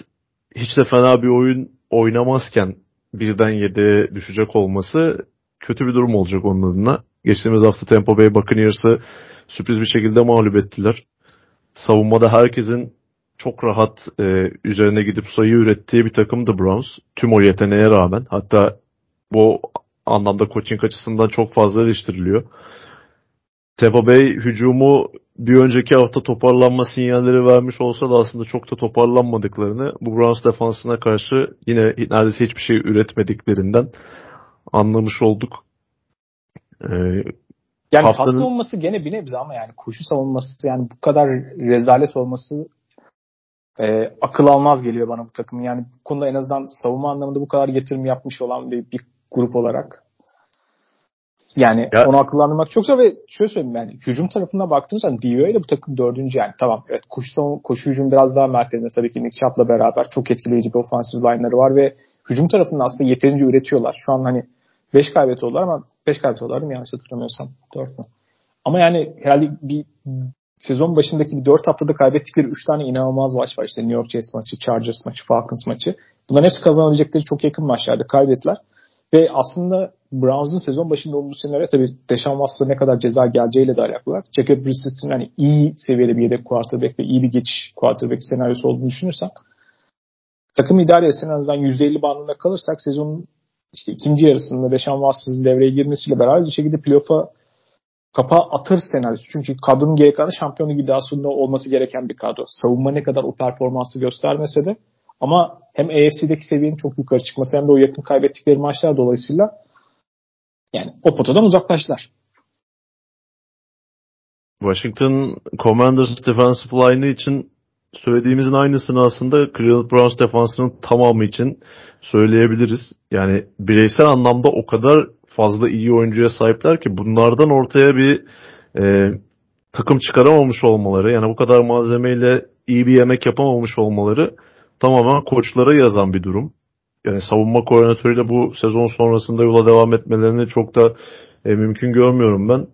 hiç de fena bir oyun oynamazken birden 7'ye düşecek olması kötü bir durum olacak onun adına. Geçtiğimiz hafta Tampa Bay Buccaneers'ı sürpriz bir şekilde mağlup ettiler. Savunmada herkesin çok rahat e, üzerine gidip sayı ürettiği bir takımdı Browns. Tüm o yeteneğe rağmen. Hatta bu anlamda coaching açısından çok fazla eleştiriliyor. Tampa Bay hücumu bir önceki hafta toparlanma sinyalleri vermiş olsa da aslında çok da toparlanmadıklarını bu Browns defansına karşı yine neredeyse hiçbir şey üretmediklerinden anlamış olduk. Ee, yani haftanın... pas savunması gene bir nebze ama yani koşu savunması yani bu kadar rezalet olması e, akıl almaz geliyor bana bu takım. Yani bu konuda en azından savunma anlamında bu kadar yatırım yapmış olan bir, bir grup olarak yani ya. onu akıllandırmak çok zor ve şöyle söyleyeyim yani hücum tarafına baktığınız zaman DVOA ile bu takım dördüncü yani tamam evet koşu, koşu hücum biraz daha merkezinde tabii ki Nick Chubb'la beraber çok etkileyici bir ofansif line'ları var ve hücum tarafında aslında yeterince üretiyorlar. Şu an hani 5 kaybediyorlar ama 5 kaybediyorlar mı yanlış hatırlamıyorsam 4 mü? Ama yani herhalde bir sezon başındaki bir 4 haftada kaybettikleri 3 tane inanılmaz maç var. İşte New York Jets maçı, Chargers maçı, Falcons maçı. Bunların hepsi kazanabilecekleri çok yakın maçlarda kaybettiler. Ve aslında Browns'ın sezon başında olduğu senaryo tabii Deşan Watson'a ne kadar ceza geleceğiyle de alakalı. Jacob Brissett'in hani iyi seviyede bir yedek quarterback ve iyi bir geçiş quarterback senaryosu olduğunu düşünürsek takım idare etsin en azından %50 bandında kalırsak sezonun işte ikinci yarısında Deşan Watson'ın devreye girmesiyle beraber bir şekilde playoff'a kapağı atır senaryosu. Çünkü kadronun geri kalanı şampiyonu iddiasında olması gereken bir kadro. Savunma ne kadar o performansı göstermese de ama hem AFC'deki seviyenin çok yukarı çıkması hem de o yakın kaybettikleri maçlar dolayısıyla yani o potadan uzaklaştılar. Washington Commanders defensive line için söylediğimizin aynısını aslında Cleveland Browns defansının tamamı için söyleyebiliriz. Yani bireysel anlamda o kadar fazla iyi oyuncuya sahipler ki bunlardan ortaya bir e, takım çıkaramamış olmaları yani bu kadar malzemeyle iyi bir yemek yapamamış olmaları tamamen koçlara yazan bir durum. Yani savunma koordinatörüyle bu sezon sonrasında yola devam etmelerini çok da e, mümkün görmüyorum ben.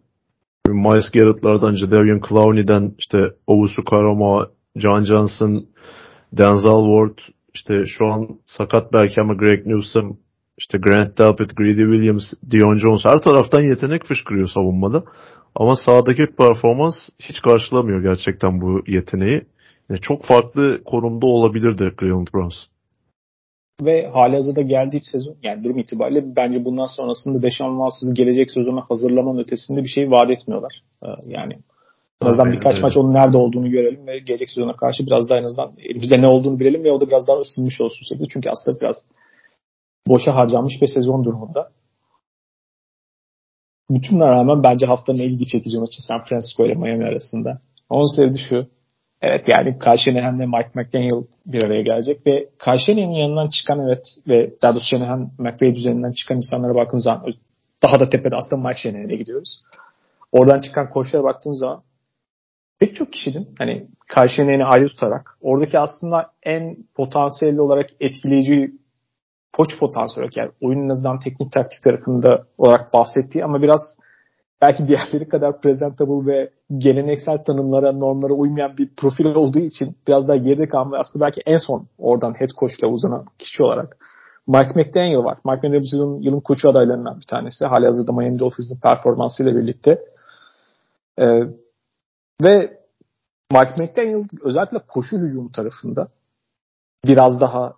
Miles Garrett'lardan, Jadavion Clowney'den işte Owusu Karama, John Johnson, Denzel Ward, işte şu an sakat belki ama Greg Newsom, işte Grant Delpit, Greedy Williams, Dion Jones her taraftan yetenek fışkırıyor savunmada. Ama sahadaki performans hiç karşılamıyor gerçekten bu yeteneği. Yani çok farklı konumda olabilirdi Cleveland Browns. Ve hali hazırda geldiği sezon yani durum itibariyle bence bundan sonrasında Deşan Watson'ı gelecek sezona hazırlamanın ötesinde bir şey vaat etmiyorlar. Ee, yani en azından birkaç öyle. maç onun nerede olduğunu görelim ve gelecek sezona karşı biraz daha en azından elimizde ne olduğunu bilelim ve o da biraz daha ısınmış olsun şekilde. Çünkü aslında biraz boşa harcanmış bir sezon durumunda. Bütün rağmen bence haftanın en ilgi çekici maçı San Francisco ile Miami arasında. Onun sebebi şu. Evet yani Kyle ve Mike McDaniel bir araya gelecek ve Kyle yanından çıkan evet ve daha doğrusu Shanahan McVay düzeninden çıkan insanlara baktığımız zaman daha da tepede aslında Mike Shanahan'e gidiyoruz. Oradan çıkan koçlara baktığımız zaman pek çok kişinin hani Kyle Shanahan'ı ayrı tutarak oradaki aslında en potansiyelli olarak etkileyici koç potansiyeli yani oyunun azından teknik taktik tarafında olarak bahsettiği ama biraz belki diğerleri kadar presentable ve geleneksel tanımlara, normlara uymayan bir profil olduğu için biraz daha geride kalan ve aslında belki en son oradan head coach'la uzanan kişi olarak Mike McDaniel var. Mike McDaniel yılın koçu adaylarından bir tanesi. Hali hazırda Miami Dolphins'in performansıyla birlikte. Ee, ve Mike McDaniel özellikle koşu hücumu tarafında biraz daha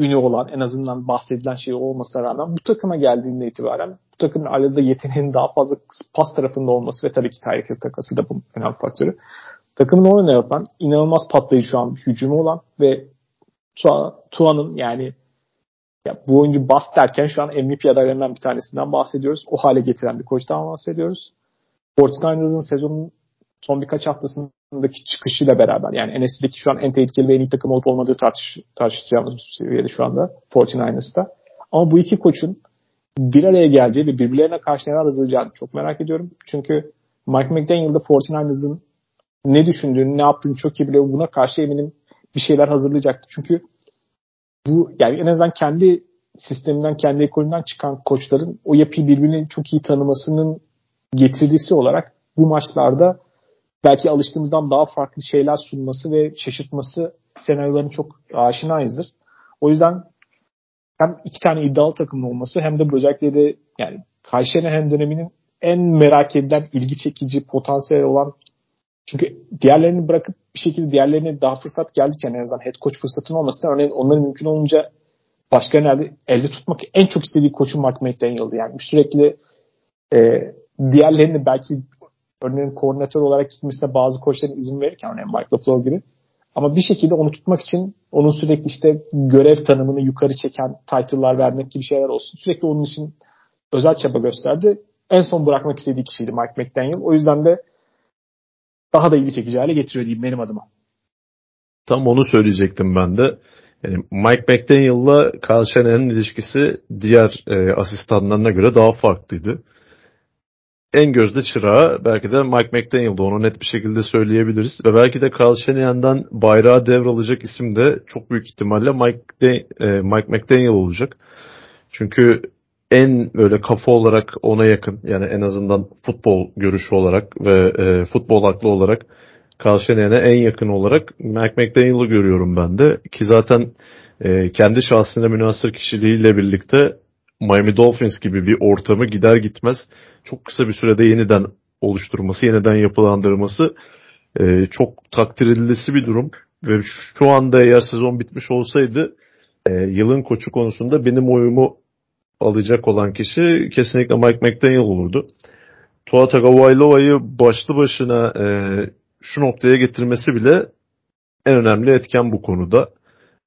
ünü olan en azından bahsedilen şey olmasına rağmen bu takıma geldiğinde itibaren bu takımın arasında yeteneğinin daha fazla pas tarafında olması ve tabii ki Tyreek takası da bunun önemli faktörü. Takımın oyunu yapan inanılmaz patlayıcı şu an bir hücumu olan ve Tua'nın yani ya bu oyuncu bas derken şu an MVP adaylarından bir tanesinden bahsediyoruz. O hale getiren bir koçtan bahsediyoruz. 49ers'ın sezonun son birkaç haftasındaki çıkışıyla beraber yani NFC'deki şu an en tehlikeli ve en iyi takım olup olmadığı tartış, tartışacağımız seviyede şu anda 49ers'ta. Ama bu iki koçun bir araya geleceği ve birbirlerine karşı neler hazırlayacağını çok merak ediyorum. Çünkü Mike McDaniel da 49ers'ın ne düşündüğünü, ne yaptığını çok iyi biliyor. Buna karşı eminim bir şeyler hazırlayacaktı. Çünkü bu yani en azından kendi sisteminden, kendi ekolünden çıkan koçların o yapıyı birbirini çok iyi tanımasının getirdisi olarak bu maçlarda belki alıştığımızdan daha farklı şeyler sunması ve şaşırtması senaryoların çok aşinayızdır. O yüzden hem iki tane iddialı takımın olması hem de özellikle de yani Kayseri döneminin en merak edilen, ilgi çekici, potansiyel olan çünkü diğerlerini bırakıp bir şekilde diğerlerine daha fırsat geldikken en azından head coach fırsatının olmasına örneğin onların mümkün olunca başka nerede elde tutmak en çok istediği koçu Mark McDaniel'dı. Yani sürekli e, diğerlerini belki örneğin koordinatör olarak gitmesine bazı koçların izin verirken örneğin Mike LaFleur gibi ama bir şekilde onu tutmak için onun sürekli işte görev tanımını yukarı çeken title'lar vermek gibi şeyler olsun. Sürekli onun için özel çaba gösterdi. En son bırakmak istediği kişiydi Mike McDaniel. O yüzden de daha da ilgi çekici hale getiriyor diyeyim benim adıma. Tam onu söyleyecektim ben de. Yani Mike McDaniel'la Kyle Shanahan'ın ilişkisi diğer e, asistanlarına göre daha farklıydı. En gözde çırağı belki de Mike McDaniel'dı. Onu net bir şekilde söyleyebiliriz. Ve belki de Kyle Shanahan'dan bayrağı devralacak isim de çok büyük ihtimalle Mike, de, e, Mike McDaniel olacak. Çünkü en böyle kafa olarak ona yakın yani en azından futbol görüşü olarak ve e, futbol aklı olarak Carl en yakın olarak Mike McDaniel'ı görüyorum ben de. Ki zaten e, kendi şahsına münasır kişiliğiyle birlikte Miami Dolphins gibi bir ortamı gider gitmez çok kısa bir sürede yeniden oluşturması, yeniden yapılandırması e, çok takdir edilisi bir durum. Ve şu anda eğer sezon bitmiş olsaydı e, yılın koçu konusunda benim oyumu alacak olan kişi kesinlikle Mike McDaniel olurdu. Tua Tagovailoa'yı başlı başına e, şu noktaya getirmesi bile en önemli etken bu konuda.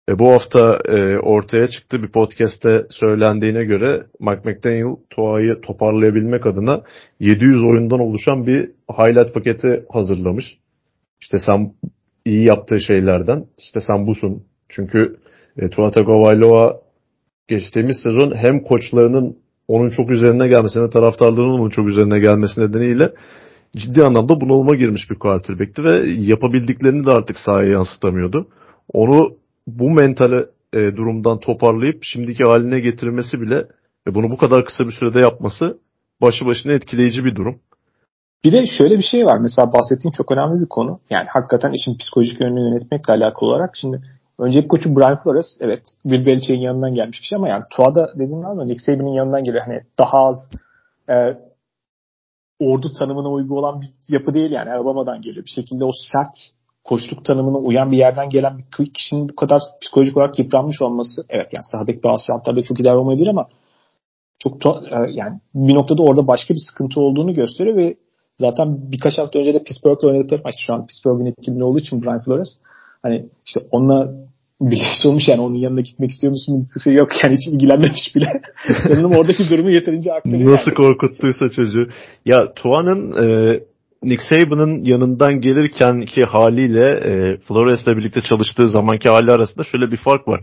E, bu hafta e, ortaya çıktı bir podcast'te söylendiğine göre McDaniel Tua'yı toparlayabilmek adına 700 oyundan oluşan bir highlight paketi hazırlamış. İşte sen iyi yaptığı şeylerden işte sen busun. Çünkü e, Tua Tagovailoa geçtiğimiz sezon hem koçlarının onun çok üzerine gelmesi hem taraftarlarının onun çok üzerine gelmesi nedeniyle ciddi anlamda bunalıma girmiş bir quarterback'ti ve yapabildiklerini de artık sahaya yansıtamıyordu. Onu bu mentale e, durumdan toparlayıp şimdiki haline getirmesi bile ve bunu bu kadar kısa bir sürede yapması başı başına etkileyici bir durum. Bir de şöyle bir şey var. Mesela bahsettiğin çok önemli bir konu. Yani hakikaten işin psikolojik yönünü yönetmekle alakalı olarak. Şimdi Önceki koçu Brian Flores evet Bill Belichick'in yanından gelmiş kişi ama yani Tua'da dediğim ama Nick Saban'ın yanından geliyor. Hani daha az e, ordu tanımına uygun olan bir yapı değil yani Alabama'dan geliyor. Bir şekilde o sert koçluk tanımına uyan bir yerden gelen bir kişinin bu kadar psikolojik olarak yıpranmış olması evet yani sahadaki bazı şartlarda çok idare olmayabilir ama çok e, yani bir noktada orada başka bir sıkıntı olduğunu gösteriyor ve zaten birkaç hafta önce de Pittsburgh'la oynadıkları maç şu an Pittsburgh'in ekibinde olduğu için Brian Flores Hani işte onunla <laughs> birleşmiş olmuş yani onun yanına gitmek istiyor musun? Şey yok yani hiç ilgilenmemiş bile. <laughs> Sanırım oradaki durumu yeterince aktarıyor. Nasıl yani. korkuttuysa çocuğu. Ya Tuan'ın e, Nick Saban'ın yanından gelirken ki haliyle e, Flores'le birlikte çalıştığı zamanki hali arasında şöyle bir fark var.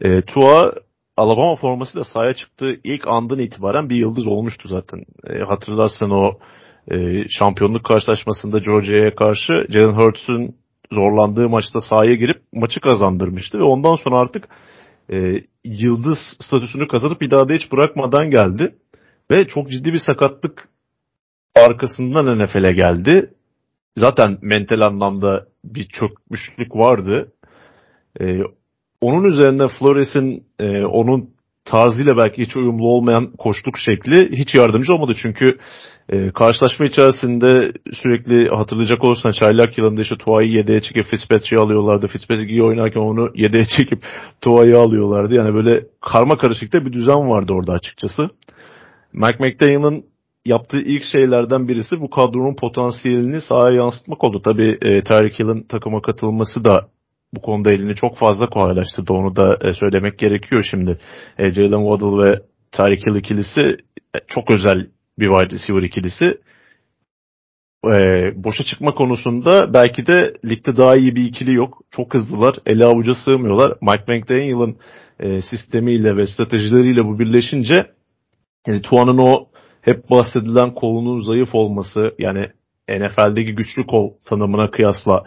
E, Tua Alabama formasıyla sahaya çıktığı ilk andan itibaren bir yıldız olmuştu zaten. E, hatırlarsan o e, şampiyonluk karşılaşmasında Georgia'ya karşı Jalen Hurts'un zorlandığı maçta sahaya girip maçı kazandırmıştı ve ondan sonra artık e, yıldız statüsünü kazanıp bir daha da hiç bırakmadan geldi ve çok ciddi bir sakatlık arkasından NFL'e geldi. Zaten mental anlamda bir çökmüşlük vardı. E, onun üzerine Flores'in e, onun tarzıyla belki hiç uyumlu olmayan koçluk şekli hiç yardımcı olmadı. Çünkü e, karşılaşma içerisinde sürekli hatırlayacak olursan çaylak yılında işte Tua'yı yedeğe çekip Fitzpatrick'i alıyorlardı. Fitzpatrick iyi oynarken onu yedeğe çekip Tua'yı alıyorlardı. Yani böyle karma karışıkta bir düzen vardı orada açıkçası. Mike McDaniel'ın yaptığı ilk şeylerden birisi bu kadronun potansiyelini sahaya yansıtmak oldu. Tabii e, Tyreek Hill'in takıma katılması da bu konuda elini çok fazla kolaylaştırdı. Onu da e, söylemek gerekiyor şimdi. E, Jalen Waddle ve Tyreek Hill ikilisi e, çok özel bir wide receiver ikilisi. E, boşa çıkma konusunda belki de ligde daha iyi bir ikili yok. Çok hızlılar. Ele avuca sığmıyorlar. Mike McDaniel'ın e, sistemiyle ve stratejileriyle bu birleşince yani Tuan'ın o hep bahsedilen kolunun zayıf olması yani NFL'deki güçlü kol tanımına kıyasla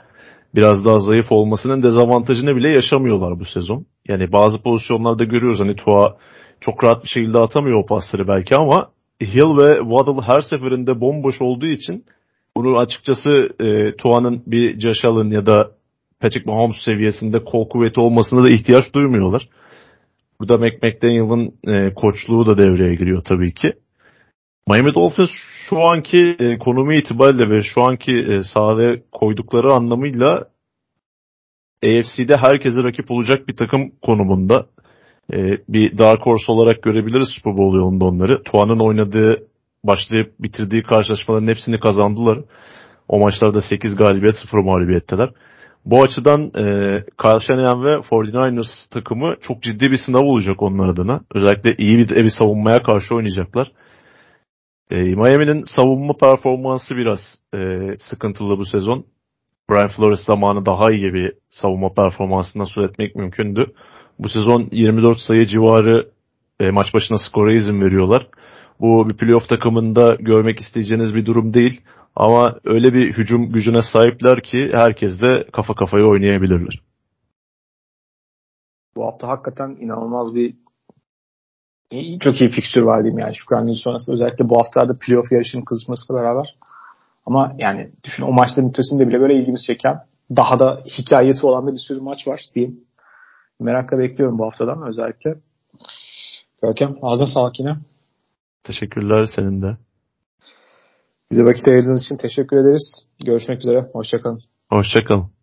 biraz daha zayıf olmasının dezavantajını bile yaşamıyorlar bu sezon. Yani bazı pozisyonlarda görüyoruz hani Tua çok rahat bir şekilde atamıyor o pasları belki ama Hill ve Waddle her seferinde bomboş olduğu için bunu açıkçası e, Tua'nın bir Josh Allen ya da Patrick Mahomes seviyesinde kol kuvveti olmasına da ihtiyaç duymuyorlar. Burada McDaniel'ın e, koçluğu da devreye giriyor tabii ki. Miami Dolphins şu anki e, konumu itibariyle ve şu anki e, sahaya koydukları anlamıyla AFC'de herkese rakip olacak bir takım konumunda. E, bir Dark Horse olarak görebiliriz Super Bowl yolunda onları. Tuan'ın oynadığı, başlayıp bitirdiği karşılaşmaların hepsini kazandılar. O maçlarda 8 galibiyet 0 mağlubiyetteler. Bu açıdan e, Kyle Shanahan ve 49ers takımı çok ciddi bir sınav olacak onlar adına. Özellikle iyi bir evi savunmaya karşı oynayacaklar. E, Miami'nin savunma performansı biraz e, sıkıntılı bu sezon. Brian Flores zamanı daha iyi bir savunma performansından söz etmek mümkündü. Bu sezon 24 sayı civarı e, maç başına skora izin veriyorlar. Bu bir playoff takımında görmek isteyeceğiniz bir durum değil. Ama öyle bir hücum gücüne sahipler ki herkes de kafa kafaya oynayabilirler. Bu hafta hakikaten inanılmaz bir çok iyi fikstür var diyeyim yani Şükran Günü sonrası özellikle bu haftalarda playoff yarışının kızışmasıyla beraber. Ama yani düşün o maçların ötesinde bile böyle ilgimizi çeken daha da hikayesi olan da bir sürü maç var diyeyim. Merakla bekliyorum bu haftadan özellikle. Görkem ağzına sağlık yine. Teşekkürler senin de. Bize vakit ayırdığınız için teşekkür ederiz. Görüşmek üzere. Hoşçakalın. Hoşçakalın.